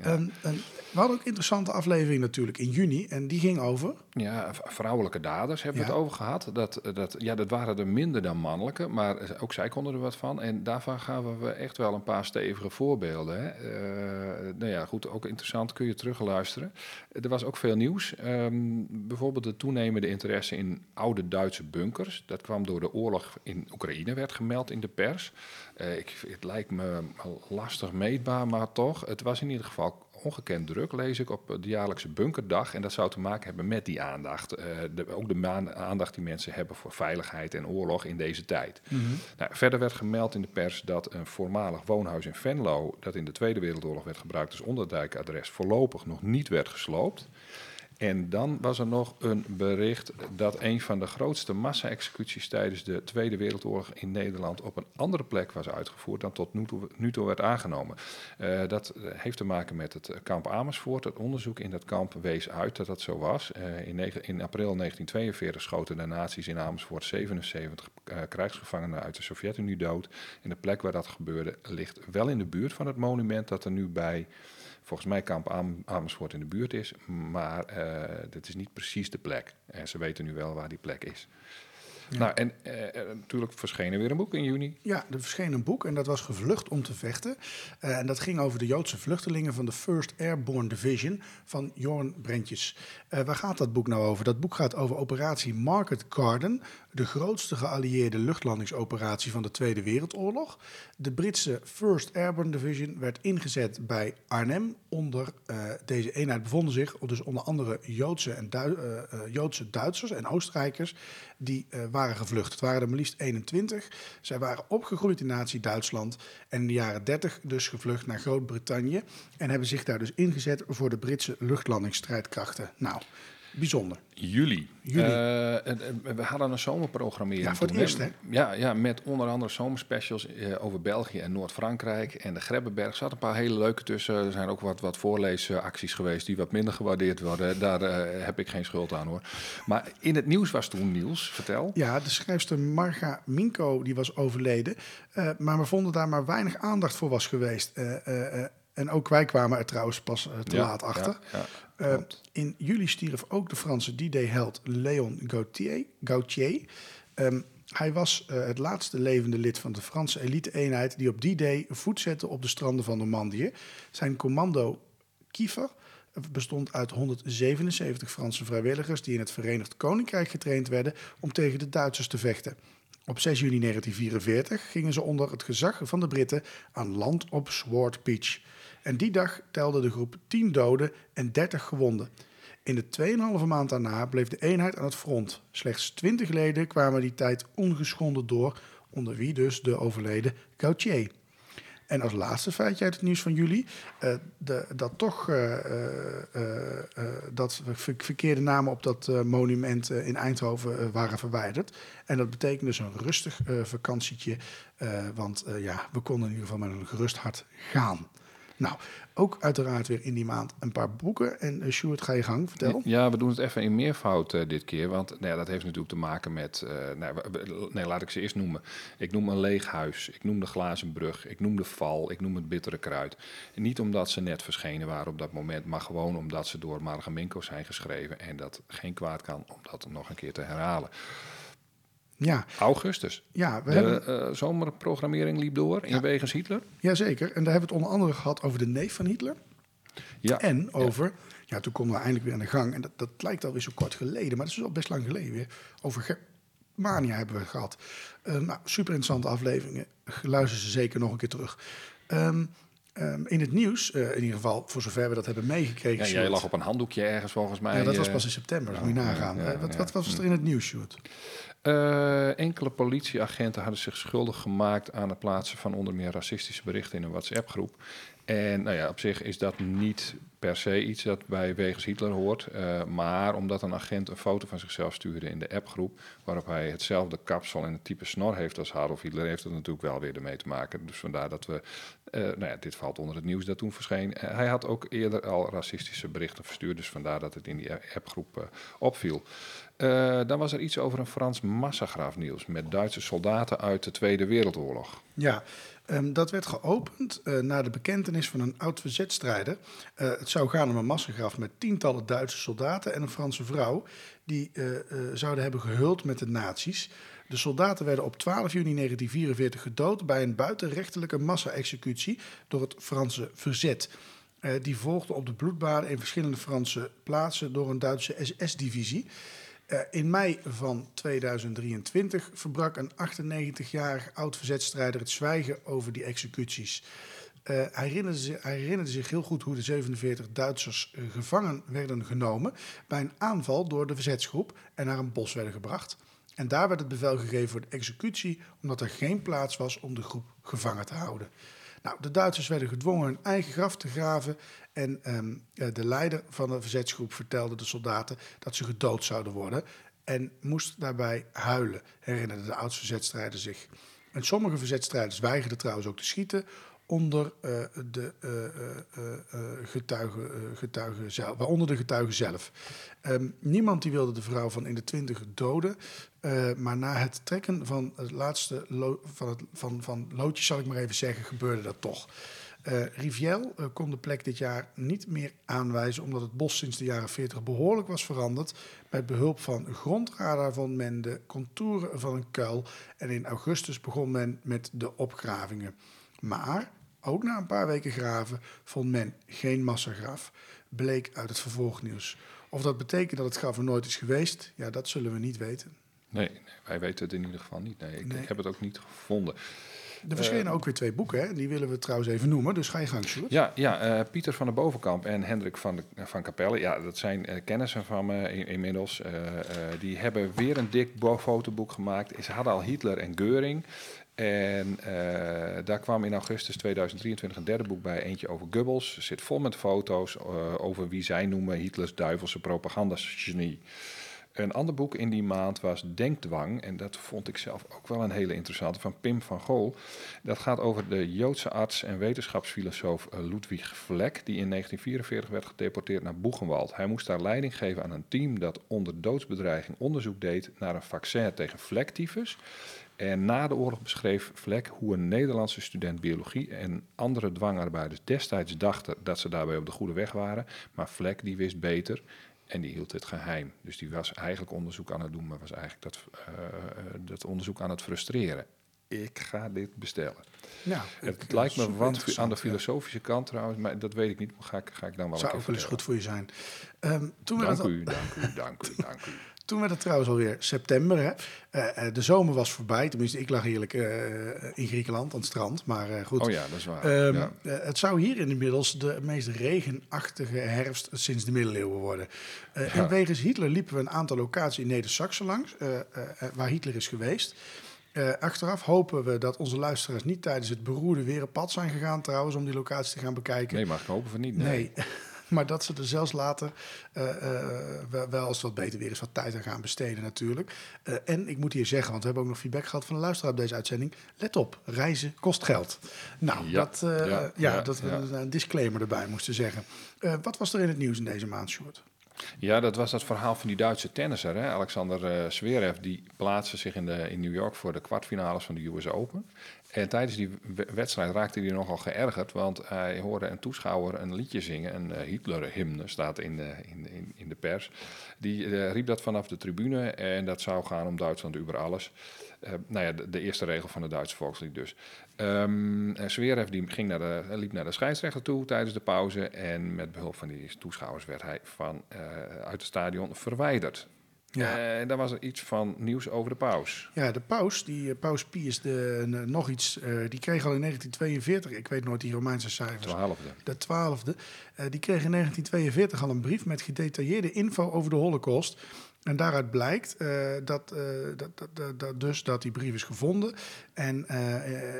Ehm, en we hadden ook een interessante aflevering natuurlijk in juni. En die ging over. Ja, vrouwelijke daders hebben we het over gehad. Dat, dat, ja, dat waren er minder dan mannelijke, maar ook zij konden er wat van. En daarvan gaven we echt wel een paar stevige voorbeelden. Hè. Eh, nou ja, goed, ook interessant, kun je terugluisteren. Er was ook veel nieuws. Ehm, bijvoorbeeld de toenemende interesse in oude Duitse bunkers. Dat kwam door de oorlog in Oekraïne, werd gemeld in de pers. Eh, ik, het lijkt me lastig meetbaar, maar toch. Het was in ieder geval ongekend druk, lees ik, op de jaarlijkse bunkerdag. En dat zou te maken hebben met die aandacht. Eh, de, ook de aandacht die mensen hebben voor veiligheid en oorlog in deze tijd. Nou, verder werd gemeld in de pers dat een voormalig woonhuis in Venlo... dat in de Tweede Wereldoorlog werd gebruikt als onderdijkadres... voorlopig nog niet werd gesloopt. En dan was er nog een bericht dat een van de grootste massa-executies tijdens de Tweede Wereldoorlog in Nederland op een andere plek was uitgevoerd dan tot nu toe, werd aangenomen. Eh, dat eh, heeft te maken met het kamp Amersfoort. Het onderzoek in dat kamp wees uit dat dat zo was. Eh, in, april 1942 schoten de nazi's in Amersfoort 77 eh, krijgsgevangenen uit de Sovjet-Unie dood. En de plek waar dat gebeurde ligt wel in de buurt van het monument dat er nu bij volgens mij kamp Am- Amersfoort in de buurt is. Maar eh dit is niet precies de plek. En ze weten nu wel waar die plek is. Nou, en eh, er natuurlijk verscheen er weer een boek in juni. Ja, er verscheen een boek en dat was Gevlucht om te vechten. Eh, en dat ging over de Joodse vluchtelingen van de First Airborne Division van Jorn Brentjes. Eh, waar gaat dat boek nou over? Dat boek gaat over operatie Market Garden, de grootste geallieerde luchtlandingsoperatie van de Tweede Wereldoorlog. De Britse First Airborne Division werd ingezet bij Arnhem. Onder eh, deze eenheid bevonden zich dus onder andere Joodse, en eh, eh, Joodse Duitsers en Oostenrijkers die eh, waren gevlucht. Het waren er maar liefst 21. Zij waren opgegroeid in Nazi-Duitsland en in de jaren 30 dus gevlucht naar Groot-Brittannië en hebben zich daar dus ingezet voor de Britse luchtlandingsstrijdkrachten. Nou, bijzonder. Juli. Juli. Eh, we hadden een zomerprogrammering. Ja, voor het eerst, hè? Ja, ja, met onder andere zomerspecials eh, over België en Noord-Frankrijk. En de Grebbeberg Er zaten een paar hele leuke tussen. Er zijn ook wat, wat voorleesacties geweest die wat minder gewaardeerd worden. Daar eh, heb ik geen schuld aan hoor. Maar in het nieuws was toen Niels, vertel. Ja, de schrijfster Marga Minko die was overleden. Eh, maar we vonden daar maar weinig aandacht voor was geweest. Eh, eh, eh, en ook wij kwamen er trouwens pas te Ja, laat achter. ja, Eh, in juli stierf ook de Franse D-Day-held Léon. Gautier. Ehm, hij was eh, het laatste levende lid van de Franse elite-eenheid... die op die day voet zette op de stranden van Normandië. Zijn commando Kiefer bestond uit 177 Franse vrijwilligers... die in het Verenigd Koninkrijk getraind werden om tegen de Duitsers te vechten. Op 6 juni 1944 gingen ze onder het gezag van de Britten aan land op Sword Beach. En die dag telde de groep 10 doden en 30 gewonden. In de 2,5 maand daarna bleef de eenheid aan het front. Slechts 20 leden kwamen die tijd ongeschonden door, onder wie dus de overleden Gautier. En als laatste feitje uit het nieuws van juli, eh, de, dat toch eh, eh, dat ver- verkeerde namen op dat monument in Eindhoven waren verwijderd. En dat betekent dus een rustig vakantietje, want ja, we konden in ieder geval met een gerust hart gaan. Nou, ook uiteraard weer in die maand een paar boeken. En uh, Sjoerd, ga je gang, vertel. Ja, we doen het even in meervoud eh, dit keer. Want nou ja, dat heeft natuurlijk te maken met. eh, nou, nee, laat ik ze eerst noemen. Ik noem een leeg huis. Ik noem de glazen brug. Ik noem de val. Ik noem het bittere kruid. Niet omdat ze net verschenen waren op dat moment. Maar gewoon omdat ze door Marga Minko zijn geschreven. En dat geen kwaad kan om dat nog een keer te herhalen. Ja, Augustus. ja we De hebben, eh, zomerprogrammering liep door in wegens Hitler. jazeker. En daar hebben we het onder andere gehad over de neef van Hitler. Ja. En over, ja. toen konden we eindelijk weer aan de gang. En dat, dat lijkt alweer zo kort geleden, maar dat is al best lang geleden weer. Over Germania hebben we het gehad. Eh, nou, super interessante afleveringen. Luister ze zeker nog een keer terug. Ehm, ehm, in het nieuws, eh, in ieder geval voor zover we dat hebben meegekregen. Ja, jij lag op een handdoekje ergens volgens mij. Ja, dat was pas in september, moet je nagaan. ja, wat, ja. wat was er in het nieuws, Sjoerd? Eh, enkele politieagenten hadden zich schuldig gemaakt aan het plaatsen van onder meer racistische berichten in een WhatsApp-groep. En nou ja, op zich is dat niet per se iets dat bij Wegens Hitler hoort. eh, maar omdat een agent een foto van zichzelf stuurde in de appgroep, waarop hij hetzelfde kapsel en het type snor heeft als Adolf Hitler, heeft dat natuurlijk wel weer ermee te maken. Dus vandaar dat we, eh, nou ja, dit valt onder het nieuws dat toen verscheen. Hij had ook eerder al racistische berichten verstuurd, dus vandaar dat het in die appgroep opviel. Eh, dan was er iets over een Frans massagraafnieuws met Duitse soldaten uit de Tweede Wereldoorlog. Ja, ehm, dat werd geopend eh, na de bekentenis van een oud verzetstrijder. Eh, het zou gaan om een massagraf met tientallen Duitse soldaten en een Franse vrouw... die zouden hebben gehuld met de nazi's. De soldaten werden op 12 juni 1944 gedood... bij een buitenrechtelijke massa-executie door het Franse verzet. Die volgde op de bloedbaden in verschillende Franse plaatsen... door een Duitse SS-divisie... Eh, in mei van 2023 verbrak een 98-jarig oud-verzetstrijder het zwijgen over die executies. Eh, hij, herinnerde zich, herinnerde zich heel goed hoe de 47 Duitsers eh, gevangen werden genomen bij een aanval door de verzetsgroep en naar een bos werden gebracht. En daar werd het bevel gegeven voor de executie, omdat er geen plaats was om de groep gevangen te houden. Nou, de Duitsers werden gedwongen hun eigen graf te graven. En ehm, eh, de leider van de verzetsgroep vertelde de soldaten dat ze gedood zouden worden. En moest daarbij huilen, herinnerde de oud-verzetstrijder zich. En sommige verzetstrijders weigerden trouwens ook te schieten onder de getuigen, getuigen zelf, waaronder de getuigen zelf. Niemand die wilde de vrouw van in de twintig doden, eh, maar na het trekken van het laatste van, het, van, van loodjes, zal ik maar even zeggen, gebeurde dat toch. Eh Rivière eh, kon de plek dit jaar niet meer aanwijzen, omdat het bos sinds de jaren 40 behoorlijk was veranderd. Met behulp van grondradar vond men de contouren van een kuil en in augustus begon men met de opgravingen. Maar ook na een paar weken graven vond men geen massagraf, bleek uit het vervolgnieuws. Of dat betekent dat het graf er nooit is geweest, ja, dat zullen we niet weten. Nee, nee, wij weten het in ieder geval niet. Nee, ik, Nee. ik heb het ook niet gevonden. Er verschenen ook weer twee boeken, hè? die willen we trouwens even noemen, dus ga je gang, Sjoerd. Ja, ja eh, Pieter van der Bovenkamp en Hendrik van, de, van Capelle. Ja, dat zijn eh, kennissen van me in- inmiddels. Eh, eh, die hebben weer een dik bo- fotoboek gemaakt. Ze hadden al Hitler en Geuring. En eh, daar kwam in augustus 2023 een derde boek bij, eentje over Goebbels. Zit vol met foto's eh, over wie zij noemen Hitlers duivelse propagandagenie. Een ander boek in die maand was Denkdwang. En dat vond ik zelf ook wel een hele interessante, van Pim van Gool. Dat gaat over de Joodse arts en wetenschapsfilosoof eh, Ludwig Vlek... die in 1944 werd gedeporteerd naar Boegenwald. Hij moest daar leiding geven aan een team dat onder doodsbedreiging onderzoek deed... naar een vaccin tegen vlektyfus... En na de oorlog beschreef Vlek hoe een Nederlandse student biologie en andere dwangarbeiders destijds dachten dat ze daarbij op de goede weg waren. Maar Vlek die wist beter en die hield het geheim. Dus die was eigenlijk onderzoek aan het doen, maar was eigenlijk dat, eh, eh, dat onderzoek aan het frustreren. Ik ga dit bestellen. Ja, Het lijkt me wat aan de ja. filosofische kant trouwens, maar dat weet ik niet. Ga ik, ga ik dan wel Zou ook wel eens goed voor je zijn. Ehm, toen, Dank al- u, dank u, dank u, dank u. toen werd het trouwens alweer september. Hè? Eh, eh, de zomer was voorbij. Tenminste, ik lag heerlijk eh, in Griekenland aan het strand. Maar goed. Oh ja, dat is waar. Ehm, ja. eh, het zou hier inmiddels de meest regenachtige herfst sinds de middeleeuwen worden. Eh, En wegens Hitler liepen we een aantal locaties in Neder-Saxen langs, waar Hitler is geweest. Achteraf hopen we dat onze luisteraars niet tijdens het beroerde weer op pad zijn gegaan, trouwens, om die locatie te gaan bekijken. Nee, mag ik hopen van niet. Nee. Maar dat ze er zelfs later, eh, eh, wel, als het wat beter weer is, wat tijd aan gaan besteden natuurlijk. Eh, en ik moet hier zeggen, want we hebben ook nog feedback gehad van de luisteraar op deze uitzending. Let op, reizen kost geld. Nou, Ja, dat, ja, ja, dat we een disclaimer erbij moesten zeggen. Wat was er in het nieuws in deze maand, Sjoerd? Ja, dat was dat verhaal van die Duitse tennisser, hè? Alexander eh Zverev. Die plaatste zich in, de, in New York voor de kwartfinales van de US Open. En tijdens die we- wedstrijd raakte hij nogal geërgerd, want hij hoorde een toeschouwer een liedje zingen. Een eh, Hitler-hymne staat in de, in, in, in de pers. Die eh, riep dat vanaf de tribune en dat zou gaan om Duitsland over alles. Eh, nou ja, de, eerste regel van de Duitse volkslied dus. En Zverev die ging naar de, liep naar de scheidsrechter toe tijdens de pauze. En met behulp van die toeschouwers werd hij van, eh, uit het stadion verwijderd. Ja. En daar was er iets van nieuws over de paus. Ja, de paus, die eh, paus Pius de, eh, nog iets, eh, die kreeg al in 1942, ik weet nooit die Romeinse cijfers, Twaalfde. de twaalfde, eh, die kreeg in 1942 al een brief met gedetailleerde info over de holocaust. En daaruit blijkt eh, dat, eh, dat, dat, dat, dus dat die brief is gevonden en, eh,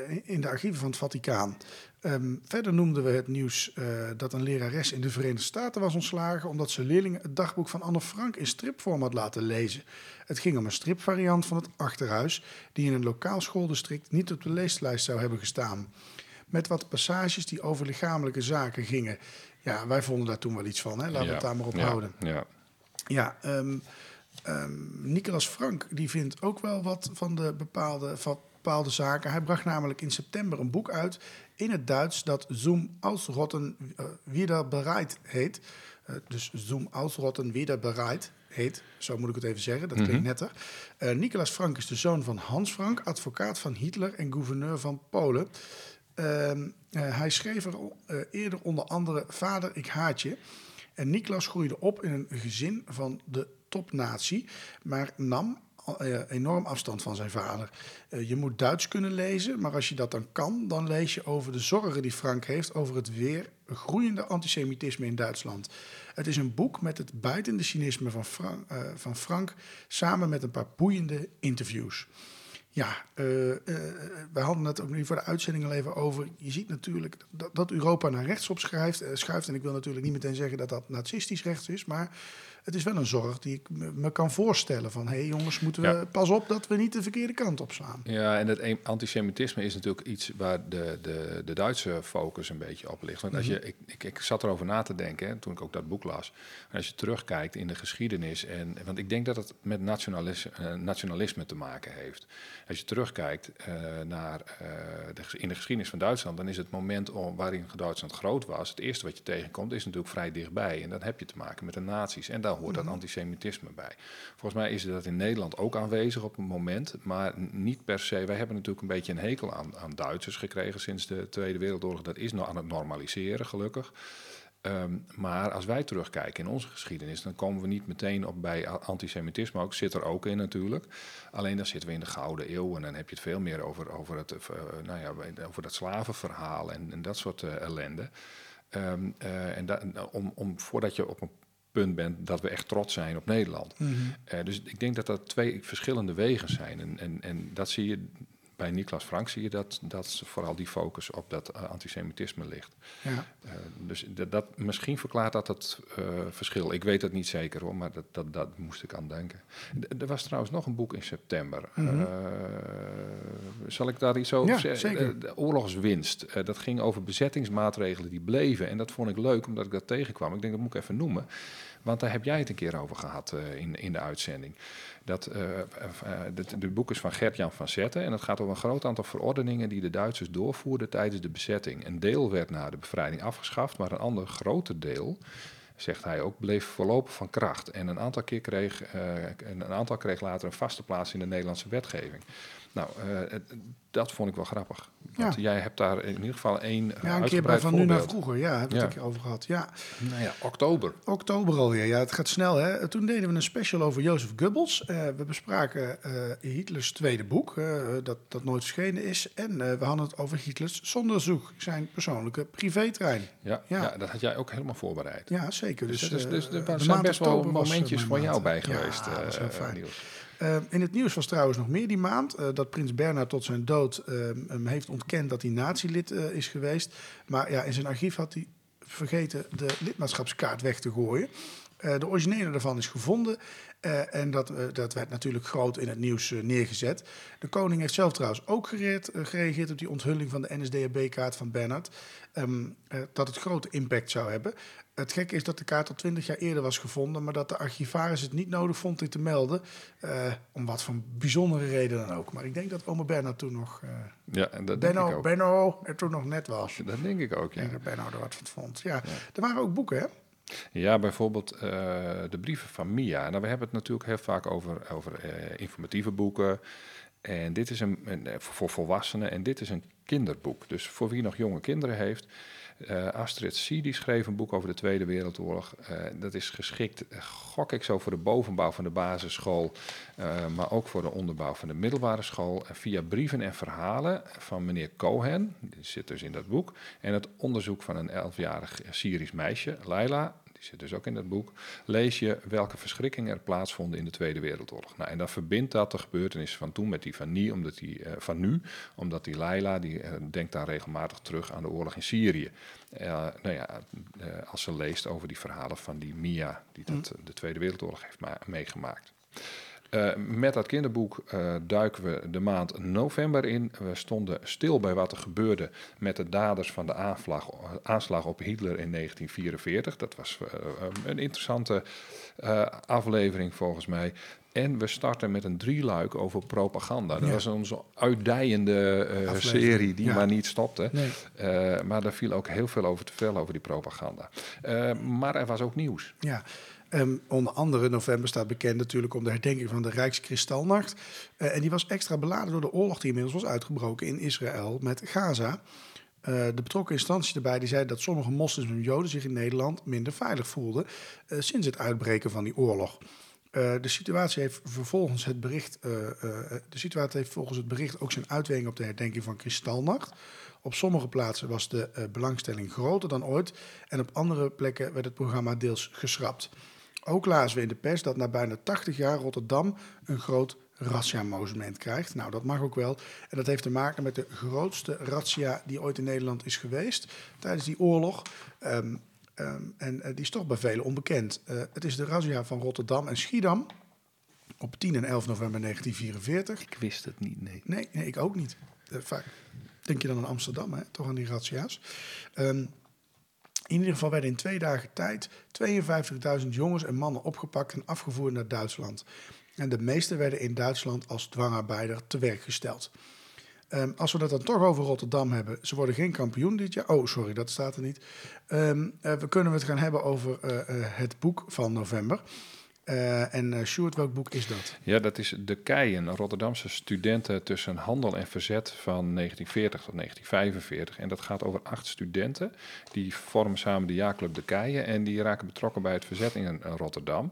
eh, in de archieven van het Vaticaan. Ehm, verder noemden we het nieuws eh, dat een lerares in de Verenigde Staten was ontslagen omdat ze leerlingen het dagboek van Anne Frank in stripvorm had laten lezen. Het ging om een stripvariant van het Achterhuis die in een lokaal schooldistrict niet op de leeslijst zou hebben gestaan. Met wat passages die over lichamelijke zaken gingen. Ja, wij vonden daar toen wel iets van. Hè? Laten we het daar maar op ja, houden. Ja. Ja, ehm, Nicolas Frank die vindt ook wel wat van de bepaalde, van bepaalde zaken. Hij bracht namelijk in september een boek uit in het Duits dat Zoom ausrotten eh, wieder bereit heet. Eh, dus Zoom ausrotten wieder bereit heet. Zo moet ik het even zeggen, dat klinkt netter. Eh Nicolas Frank is de zoon van Hans Frank, advocaat van Hitler en gouverneur van Polen. Ehm, eh, hij schreef er eerder onder andere Vader, ik haat je. En Niklas groeide op in een gezin van de topnatie, maar nam enorm afstand van zijn vader. Eh, je moet Duits kunnen lezen, maar als je dat dan kan, dan lees je over de zorgen die Frank heeft over het weer groeiende antisemitisme in Duitsland. Het is een boek met het bijtende cynisme van Frank, eh, van Frank samen met een paar boeiende interviews. Ja, eh, eh, we hadden het ook nu voor de uitzending al even over. Je ziet natuurlijk dat, Europa naar rechts op schuift, eh, schuift. En ik wil natuurlijk niet meteen zeggen dat dat nazistisch rechts is. Maar het is wel een zorg die ik me, kan voorstellen. Van hé hey jongens, moeten we Ja. pas op dat we niet de verkeerde kant op slaan. Ja, en dat een- antisemitisme is natuurlijk iets waar de, de, de Duitse focus een beetje op ligt. Want als je, ik, ik, ik zat erover na te denken hè, toen ik ook dat boek las. En als je terugkijkt in de geschiedenis, en, want ik denk dat het met nationalisme, eh, nationalisme te maken heeft. Als je terugkijkt eh, naar eh, de, in de geschiedenis van Duitsland, dan is het moment om, waarin Duitsland groot was, het eerste wat je tegenkomt, is natuurlijk vrij dichtbij. En dan heb je te maken met de nazi's. En daar hoort dat antisemitisme bij. Volgens mij is dat in Nederland ook aanwezig op een moment, maar niet per se. Wij hebben natuurlijk een beetje een hekel aan, aan Duitsers gekregen sinds de Tweede Wereldoorlog. Dat is nog aan het normaliseren, gelukkig. Ehm, maar als wij terugkijken in onze geschiedenis, dan komen we niet meteen op bij antisemitisme. Ook zit er ook in natuurlijk. Alleen dan zitten we in de Gouden Eeuw en dan heb je het veel meer over, over, het, eh, nou ja, over dat slavenverhaal en, en dat soort eh, ellende. Ehm, eh, en da- om, om, voordat je op een punt bent dat we echt trots zijn op Nederland. Eh, dus ik denk dat dat twee verschillende wegen zijn. En, en, en dat zie je bij Niklas Frank, zie je dat, dat vooral die focus op dat eh, antisemitisme ligt. Ja. Eh, dus dat, dat, misschien verklaart dat het eh, verschil. Ik weet het niet zeker hoor, maar dat, dat, dat moest ik aan denken. D- er was trouwens nog een boek in september. Eh, zal ik daar iets over Mhm. Ja, zeggen? zeker. De, oorlogswinst. Dat ging over bezettingsmaatregelen die bleven. En dat vond ik leuk, omdat ik dat tegenkwam. Ik denk, dat moet ik even noemen. Want daar heb jij het een keer over gehad eh, in, in de uitzending. Dat, eh, eh, het de boek is van Gert-Jan van Zetten. En het gaat over een groot aantal verordeningen die de Duitsers doorvoerden tijdens de bezetting. Een deel werd na de bevrijding afgeschaft, maar een ander groter deel, zegt hij ook, bleef voorlopig van kracht. En een aantal, keer kreeg, en een aantal kreeg later een vaste plaats in de Nederlandse wetgeving. Nou, eh, dat vond ik wel grappig. Want Ja. jij hebt daar in ieder geval één Ja, eh, een keer bij Van Nu naar. Vroeger. Ja, hebben we het Ja. over gehad. Ja. Nou ja, oktober. Oktober alweer, ja, het gaat snel. Hè? Toen deden we een special over Jozef Goebbels. Eh, we bespraken Hitlers tweede boek, dat, dat nooit verschenen is. En we hadden het over Hitlers Sonderzoek, zijn persoonlijke privétrein. Ja, Ja. ja. dat had jij ook helemaal voorbereid. Ja, zeker. Dus, Dus, dus, er zijn best wel momentjes voor jou bij Ja, geweest, dat was eh, heel fijn. Niels. Eh, in het nieuws was trouwens nog meer die maand. eh, dat prins Bernhard tot zijn dood eh, heeft ontkend dat hij nazi-lid eh, is geweest. Maar ja, in zijn archief had hij vergeten de lidmaatschapskaart weg te gooien. De originele daarvan is gevonden en dat, dat werd natuurlijk groot in het nieuws neergezet. De koning heeft zelf trouwens ook gereageerd op die onthulling van de NSDAP-kaart van Bernhard. Ehm, eh, dat het grote impact zou hebben. Het gekke is dat de kaart al twintig jaar eerder was gevonden, maar dat de archivaris het niet nodig vond dit te melden. eh, om wat voor bijzondere reden dan ook. Maar ik denk dat oma Bernhard toen nog. eh Ja, en dat denk ik Benno, ook. Benno er toen nog net was. Dat denk ik ook, ja. dat Benno er wat van vond. Ja, er waren ook boeken, hè? Ja, bijvoorbeeld eh, de brieven van Mia. Nou, we hebben het natuurlijk heel vaak over, over informatieve boeken. En dit is een, een voor volwassenen en dit is een kinderboek. Dus voor wie nog jonge kinderen heeft. Eh, Astrid C. die schreef een boek over de Tweede Wereldoorlog. Eh, dat is geschikt, eh, gok ik zo, voor de bovenbouw van de basisschool. maar ook voor de onderbouw van de middelbare school. Via brieven en verhalen van meneer Cohen, die zit dus in dat boek. En het onderzoek van een elfjarig Syrisch meisje, Laila, die zit dus ook in dat boek, lees je welke verschrikkingen er plaatsvonden in de Tweede Wereldoorlog. Nou, en dan verbindt dat de gebeurtenissen van toen met die van, nie, omdat die, eh, van nu, omdat die Laila, die eh, denkt daar regelmatig terug aan de oorlog in Syrië. Eh, nou ja, als ze leest over die verhalen van die Mia, die dat, eh, de Tweede Wereldoorlog heeft ma- meegemaakt. Eh, met dat kinderboek eh, duiken we de maand november in. We stonden stil bij wat er gebeurde met de daders van de aanslag, aanslag op Hitler in 1944. Dat was eh, een interessante aflevering volgens mij. En we starten met een drieluik over propaganda. Dat Ja. was onze uitdijende serie die ja. maar niet stopte. Nee. Maar daar viel ook heel veel over te vertellen over die propaganda. Maar er was ook nieuws. Ja. Ehm, onder andere november staat bekend natuurlijk om de herdenking van de Rijkskristalnacht. Eh, en die was extra beladen door de oorlog die inmiddels was uitgebroken in Israël met Gaza. Eh, de betrokken instantie erbij die zei dat sommige moslims en joden zich in Nederland minder veilig voelden eh, sinds het uitbreken van die oorlog. De situatie heeft vervolgens het bericht, de situatie heeft volgens het bericht ook zijn uitwerking op de herdenking van Kristalnacht. Op sommige plaatsen was de belangstelling groter dan ooit en op andere plekken werd het programma deels geschrapt. Ook lazen we in de pers dat na bijna 80 jaar Rotterdam een groot razzia-monument krijgt. Nou, dat mag ook wel. En dat heeft te maken met de grootste razzia die ooit in Nederland is geweest tijdens die oorlog. Ehm, ehm, en eh, die is toch bij velen onbekend. Eh, het is de razzia van Rotterdam en Schiedam op 10 en 11 november 1944. Ik wist het niet, nee. Nee, nee ik ook niet. Eh, vaak denk je dan aan Amsterdam, hè? toch aan die razzia's. Ehm, in ieder geval werden in twee dagen tijd 52.000 jongens en mannen opgepakt en afgevoerd naar Duitsland. En de meeste werden in Duitsland als dwangarbeider te werk gesteld. Ehm, als we dat dan toch over Rotterdam hebben, ze worden geen kampioen dit jaar. Oh, sorry, dat staat er niet. Ehm, eh, we kunnen het gaan hebben over eh, eh, het boek van november. Eh, en uh, Sjoerd, welk boek is dat? Ja, dat is De Keien, Rotterdamse studenten tussen handel en verzet van 1940 tot 1945. En dat gaat over acht studenten. Die vormen samen de jaarclub De Keien en die raken betrokken bij het verzet in uh, Rotterdam.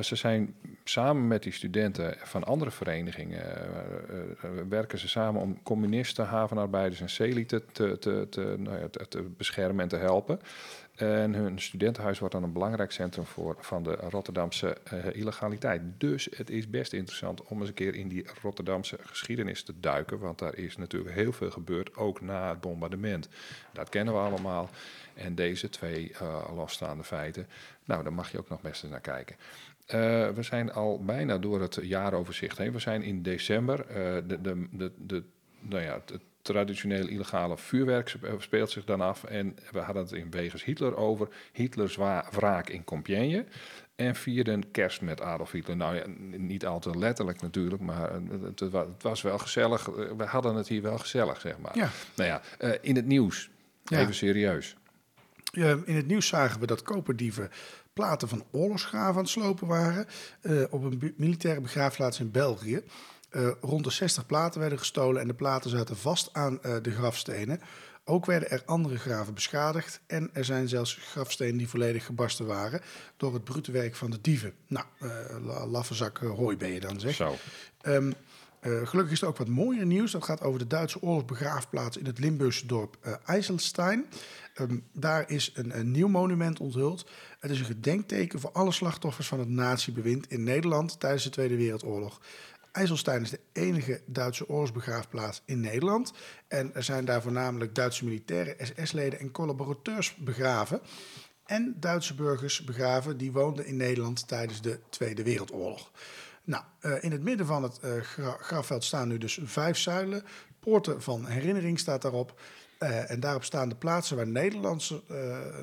Ze zijn samen met die studenten van andere verenigingen, werken ze samen om communisten, havenarbeiders en celi te, te, te, nou ja, te beschermen en te helpen. En hun studentenhuis wordt dan een belangrijk centrum voor, van de Rotterdamse uh, illegaliteit. Dus het is best interessant om eens een keer in die Rotterdamse geschiedenis te duiken. Want daar is natuurlijk heel veel gebeurd, ook na het bombardement. Dat kennen we allemaal. En deze twee uh, losstaande feiten, nou, daar mag je ook nog best eens naar kijken. Uh, we zijn al bijna door het jaaroverzicht heen. We zijn in december. De, de, de, de, nou ja, het traditioneel illegale vuurwerk speelt zich dan af. En we hadden het in Wegens Hitler over. Hitlers wraak in Compiègne. En vierden kerst met Adolf Hitler. Nou ja, niet al te letterlijk natuurlijk, maar het, het was wel gezellig. We hadden het hier wel gezellig, zeg maar. Ja. Nou ja, uh, in het nieuws. Ja. Even serieus. Uh, in het nieuws zagen we dat koperdieven platen van oorlogsgraven aan het slopen waren. Uh, op een militaire begraafplaats in België. Uh, rond de 60 platen werden gestolen en de platen zaten vast aan uh, de grafstenen. Ook werden er andere graven beschadigd en er zijn zelfs grafstenen die volledig gebarsten waren door het brute werk van de dieven. Nou, uh, laffe zak hooi ben je dan zeg. Zo. Um, gelukkig is er ook wat mooier nieuws. Dat gaat over de Duitse oorlogsbegraafplaats in het Limburgse dorp IJsselstein. Um, daar is een, een, nieuw monument onthuld. Het is een gedenkteken voor alle slachtoffers van het natiebewind in Nederland tijdens de Tweede Wereldoorlog. IJsselstein is de enige Duitse oorlogsbegraafplaats in Nederland. En er zijn daar voornamelijk Duitse militairen, SS-leden en collaborateurs begraven. en Duitse burgers begraven die woonden in Nederland tijdens de Tweede Wereldoorlog. Nou, uh, in het midden van het uh, grafveld staan nu dus vijf zuilen. Poorten van herinnering staat daarop. Uh, en daarop staan de plaatsen waar Nederlandse,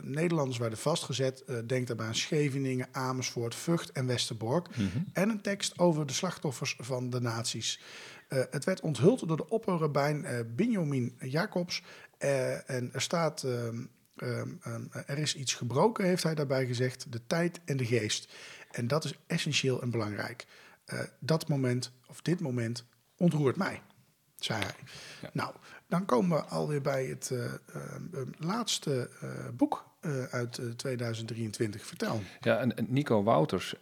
Nederlanders werden vastgezet. denk daarbij aan Scheveningen, Amersfoort, Vught en Westerbork. Mm -hmm. En een tekst over de slachtoffers van de nazi's. het werd onthuld door de opperrabijn Benjamin Jacobs. en er staat... Um, um, er is iets gebroken, heeft hij daarbij gezegd. De tijd en de geest. En dat is essentieel en belangrijk. Uh, dat moment, of dit moment, ontroert mij, zei hij. Ja. Nou, dan komen we alweer bij het uh, uh, laatste boek uit 2023. Vertel. Ja, en Nico Wouters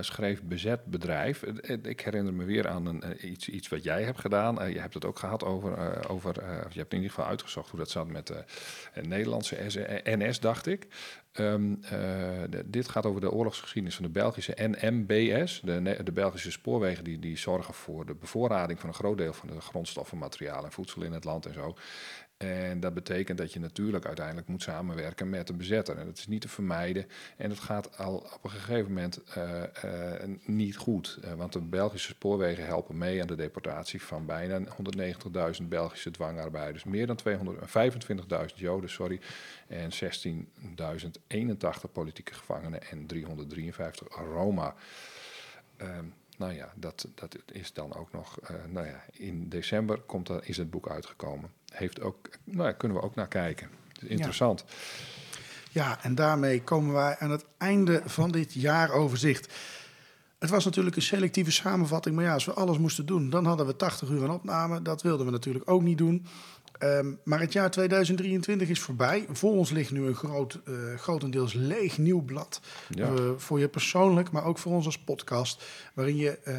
schreef Bezet Bedrijf. ik herinner me weer aan een, iets, iets wat jij hebt gedaan. je hebt het ook gehad over, over je hebt in ieder geval uitgezocht hoe dat zat met de Nederlandse NS, dacht ik. De, dit gaat over de oorlogsgeschiedenis van de Belgische NMBS, de, de Belgische spoorwegen die, die zorgen voor de bevoorrading van een groot deel van de grondstoffen, materialen en voedsel in het land en zo. En dat betekent dat je natuurlijk uiteindelijk moet samenwerken met de bezetter. En dat is niet te vermijden. En dat gaat al op een gegeven moment uh, uh, niet goed. Uh, want de Belgische spoorwegen helpen mee aan de deportatie van bijna 190.000 Belgische dwangarbeiders. Meer dan 225.000 Joden, sorry. En 16.081 politieke gevangenen en 353 Roma. Um, nou ja, dat, dat is dan ook nog. Uh, nou ja, in december komt er, is het boek uitgekomen. Heeft ook, nou ja, kunnen we ook naar kijken. Interessant. Ja. ja, en daarmee komen wij aan het einde van dit jaaroverzicht. Het was natuurlijk een selectieve samenvatting, maar ja, als we alles moesten doen, dan hadden we 80 uur aan opname. Dat wilden we natuurlijk ook niet doen. Um, maar het jaar 2023 is voorbij. Voor ons ligt nu een groot, uh, grotendeels leeg nieuw blad. Ja. Uh, voor je persoonlijk, maar ook voor ons als podcast. Waarin je uh,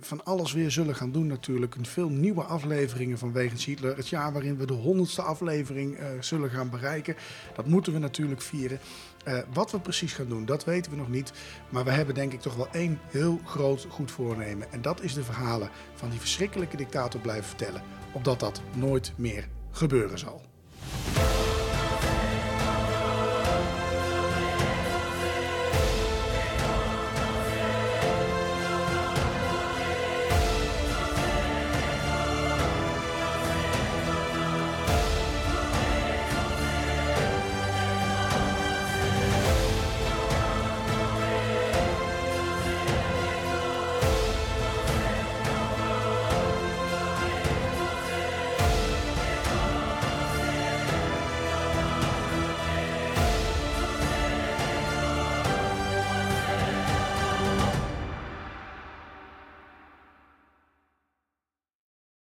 van alles weer zullen gaan doen natuurlijk. Veel nieuwe afleveringen van Wegens Hitler. Het jaar waarin we de honderdste aflevering zullen gaan bereiken. Dat moeten we natuurlijk vieren. wat we precies gaan doen, dat weten we nog niet. Maar we hebben denk ik toch wel één heel groot goed voornemen. En dat is de verhalen van die verschrikkelijke dictator blijven vertellen. Opdat dat nooit meer gebeuren zal.